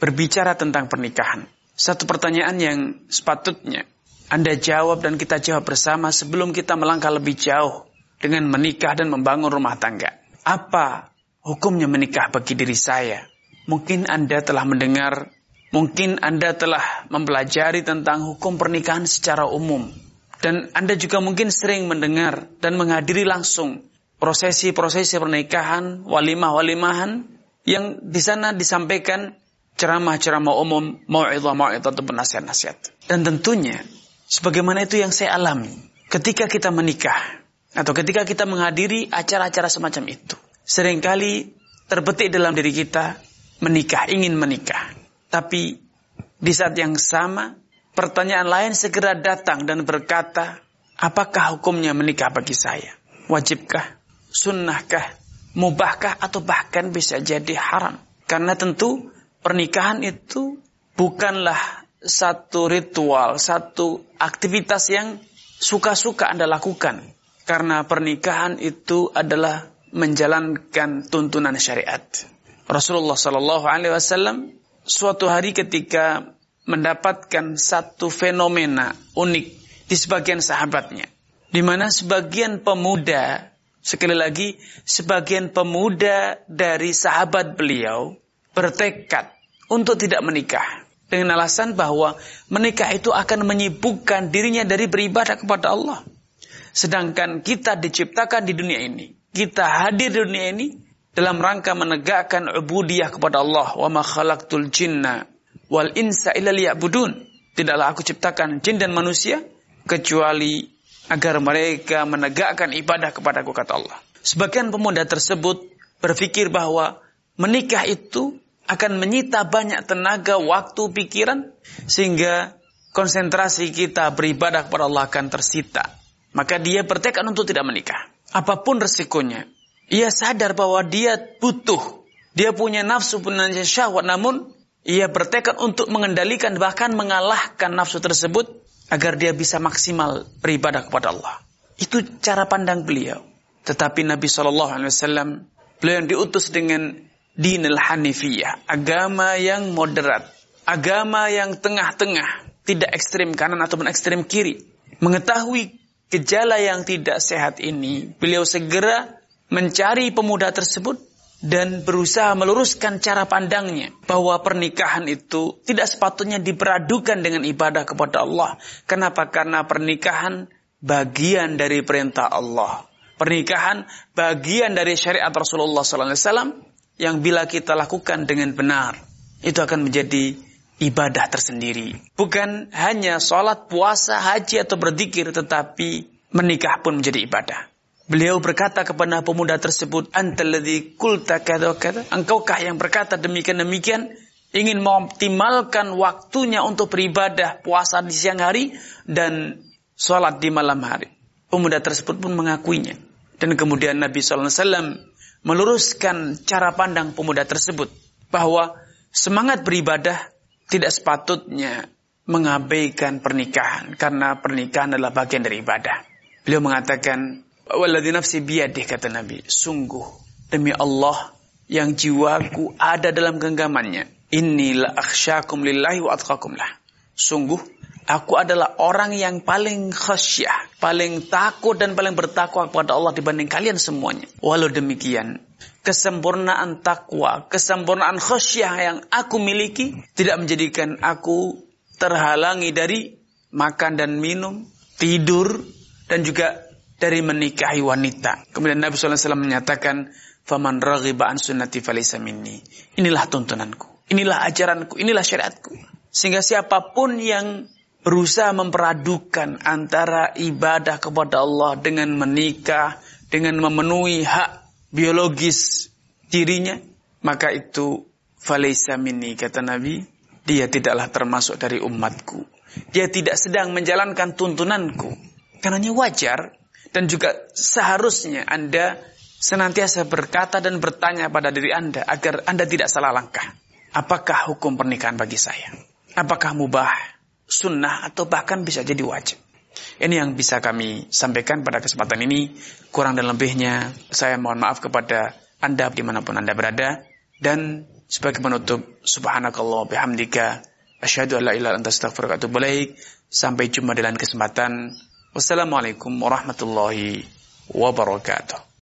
B: Berbicara tentang pernikahan. Satu pertanyaan yang sepatutnya anda jawab dan kita jawab bersama sebelum kita melangkah lebih jauh dengan menikah dan membangun rumah tangga. Apa hukumnya menikah bagi diri saya? Mungkin Anda telah mendengar, mungkin Anda telah mempelajari tentang hukum pernikahan secara umum. Dan Anda juga mungkin sering mendengar dan menghadiri langsung prosesi-prosesi pernikahan, walimah-walimahan yang di sana disampaikan ceramah-ceramah umum, mau'idhah-mau'idhah atau nasihat-nasihat. Dan tentunya sebagaimana itu yang saya alami ketika kita menikah atau ketika kita menghadiri acara-acara semacam itu. Seringkali terbetik dalam diri kita menikah, ingin menikah. Tapi di saat yang sama pertanyaan lain segera datang dan berkata, apakah hukumnya menikah bagi saya? Wajibkah? sunnahkah, mubahkah atau bahkan bisa jadi haram. Karena tentu pernikahan itu bukanlah satu ritual, satu aktivitas yang suka-suka Anda lakukan. Karena pernikahan itu adalah menjalankan tuntunan syariat. Rasulullah Shallallahu Alaihi Wasallam suatu hari ketika mendapatkan satu fenomena unik di sebagian sahabatnya, di mana sebagian pemuda Sekali lagi, sebagian pemuda dari sahabat beliau bertekad untuk tidak menikah. Dengan alasan bahwa menikah itu akan menyibukkan dirinya dari beribadah kepada Allah. Sedangkan kita diciptakan di dunia ini. Kita hadir di dunia ini dalam rangka menegakkan ubudiyah kepada Allah. Wa ma khalaqtul jinna wal insa illa liya'budun. Tidaklah aku ciptakan jin dan manusia kecuali agar mereka menegakkan ibadah kepada kata Allah. Sebagian pemuda tersebut berpikir bahwa menikah itu akan menyita banyak tenaga, waktu, pikiran sehingga konsentrasi kita beribadah kepada Allah akan tersita. Maka dia bertekad untuk tidak menikah. Apa pun resikonya. Ia sadar bahwa dia butuh. Dia punya nafsu, punya syahwat. Namun ia bertekad untuk mengendalikan bahkan mengalahkan nafsu tersebut agar dia bisa maksimal beribadah kepada Allah. Itu cara pandang beliau. Tetapi Nabi Shallallahu Alaihi Wasallam beliau yang diutus dengan dinil hanifiyah, agama yang moderat, agama yang tengah-tengah, tidak ekstrim kanan ataupun ekstrim kiri. Mengetahui gejala yang tidak sehat ini, beliau segera mencari pemuda tersebut dan berusaha meluruskan cara pandangnya bahwa pernikahan itu tidak sepatutnya diperadukan dengan ibadah kepada Allah. Kenapa? Karena pernikahan bagian dari perintah Allah. Pernikahan bagian dari syariat Rasulullah SAW yang bila kita lakukan dengan benar itu akan menjadi ibadah tersendiri. Bukan hanya sholat, puasa, haji atau berzikir, tetapi menikah pun menjadi ibadah. Beliau berkata kepada pemuda tersebut, "Antalladzi qulta kadza kadza?" Engkaukah yang berkata demikian-demikian? Ingin mengoptimalkan waktunya untuk beribadah puasa di siang hari dan sholat di malam hari. Pemuda tersebut pun mengakuinya. Dan kemudian Nabi SAW meluruskan cara pandang pemuda tersebut. Bahwa semangat beribadah tidak sepatutnya mengabaikan pernikahan. Karena pernikahan adalah bagian dari ibadah. Beliau mengatakan, Waladhi nafsi biyadih kata Nabi. Sungguh demi Allah yang jiwaku ada dalam genggamannya. Inilah akhsyakum lillahi wa atqakum lah. Sungguh aku adalah orang yang paling khasyah, paling takut dan paling bertakwa kepada Allah dibanding kalian semuanya. Walau demikian, kesempurnaan takwa, kesempurnaan khasyah yang aku miliki tidak menjadikan aku terhalangi dari makan dan minum, tidur dan juga dari menikahi wanita. Kemudian Nabi SAW menyatakan, "Faman an sunnati falaysa minni." Inilah tuntunanku, inilah ajaranku, inilah syariatku. Sehingga siapa pun yang berusaha memperadukan antara ibadah kepada Allah dengan menikah, dengan memenuhi hak biologis dirinya, maka itu falaisa minni kata Nabi, dia tidaklah termasuk dari umatku. Dia tidak sedang menjalankan tuntunanku. Karenanya wajar dan juga seharusnya Anda senantiasa berkata dan bertanya pada diri Anda agar Anda tidak salah langkah. Apakah hukum pernikahan bagi saya? apakah mubah, sunnah, atau bahkan bisa jadi wajib. Ini yang bisa kami sampaikan pada kesempatan ini. Kurang dan lebihnya, saya mohon maaf kepada Anda di mana pun Anda berada. Dan sebagai penutup, subhanakallah bihamdika, asyhadu an la ilaha anta astaghfiruka Sampai jumpa di lain kesempatan. Wassalamualaikum warahmatullahi wabarakatuh.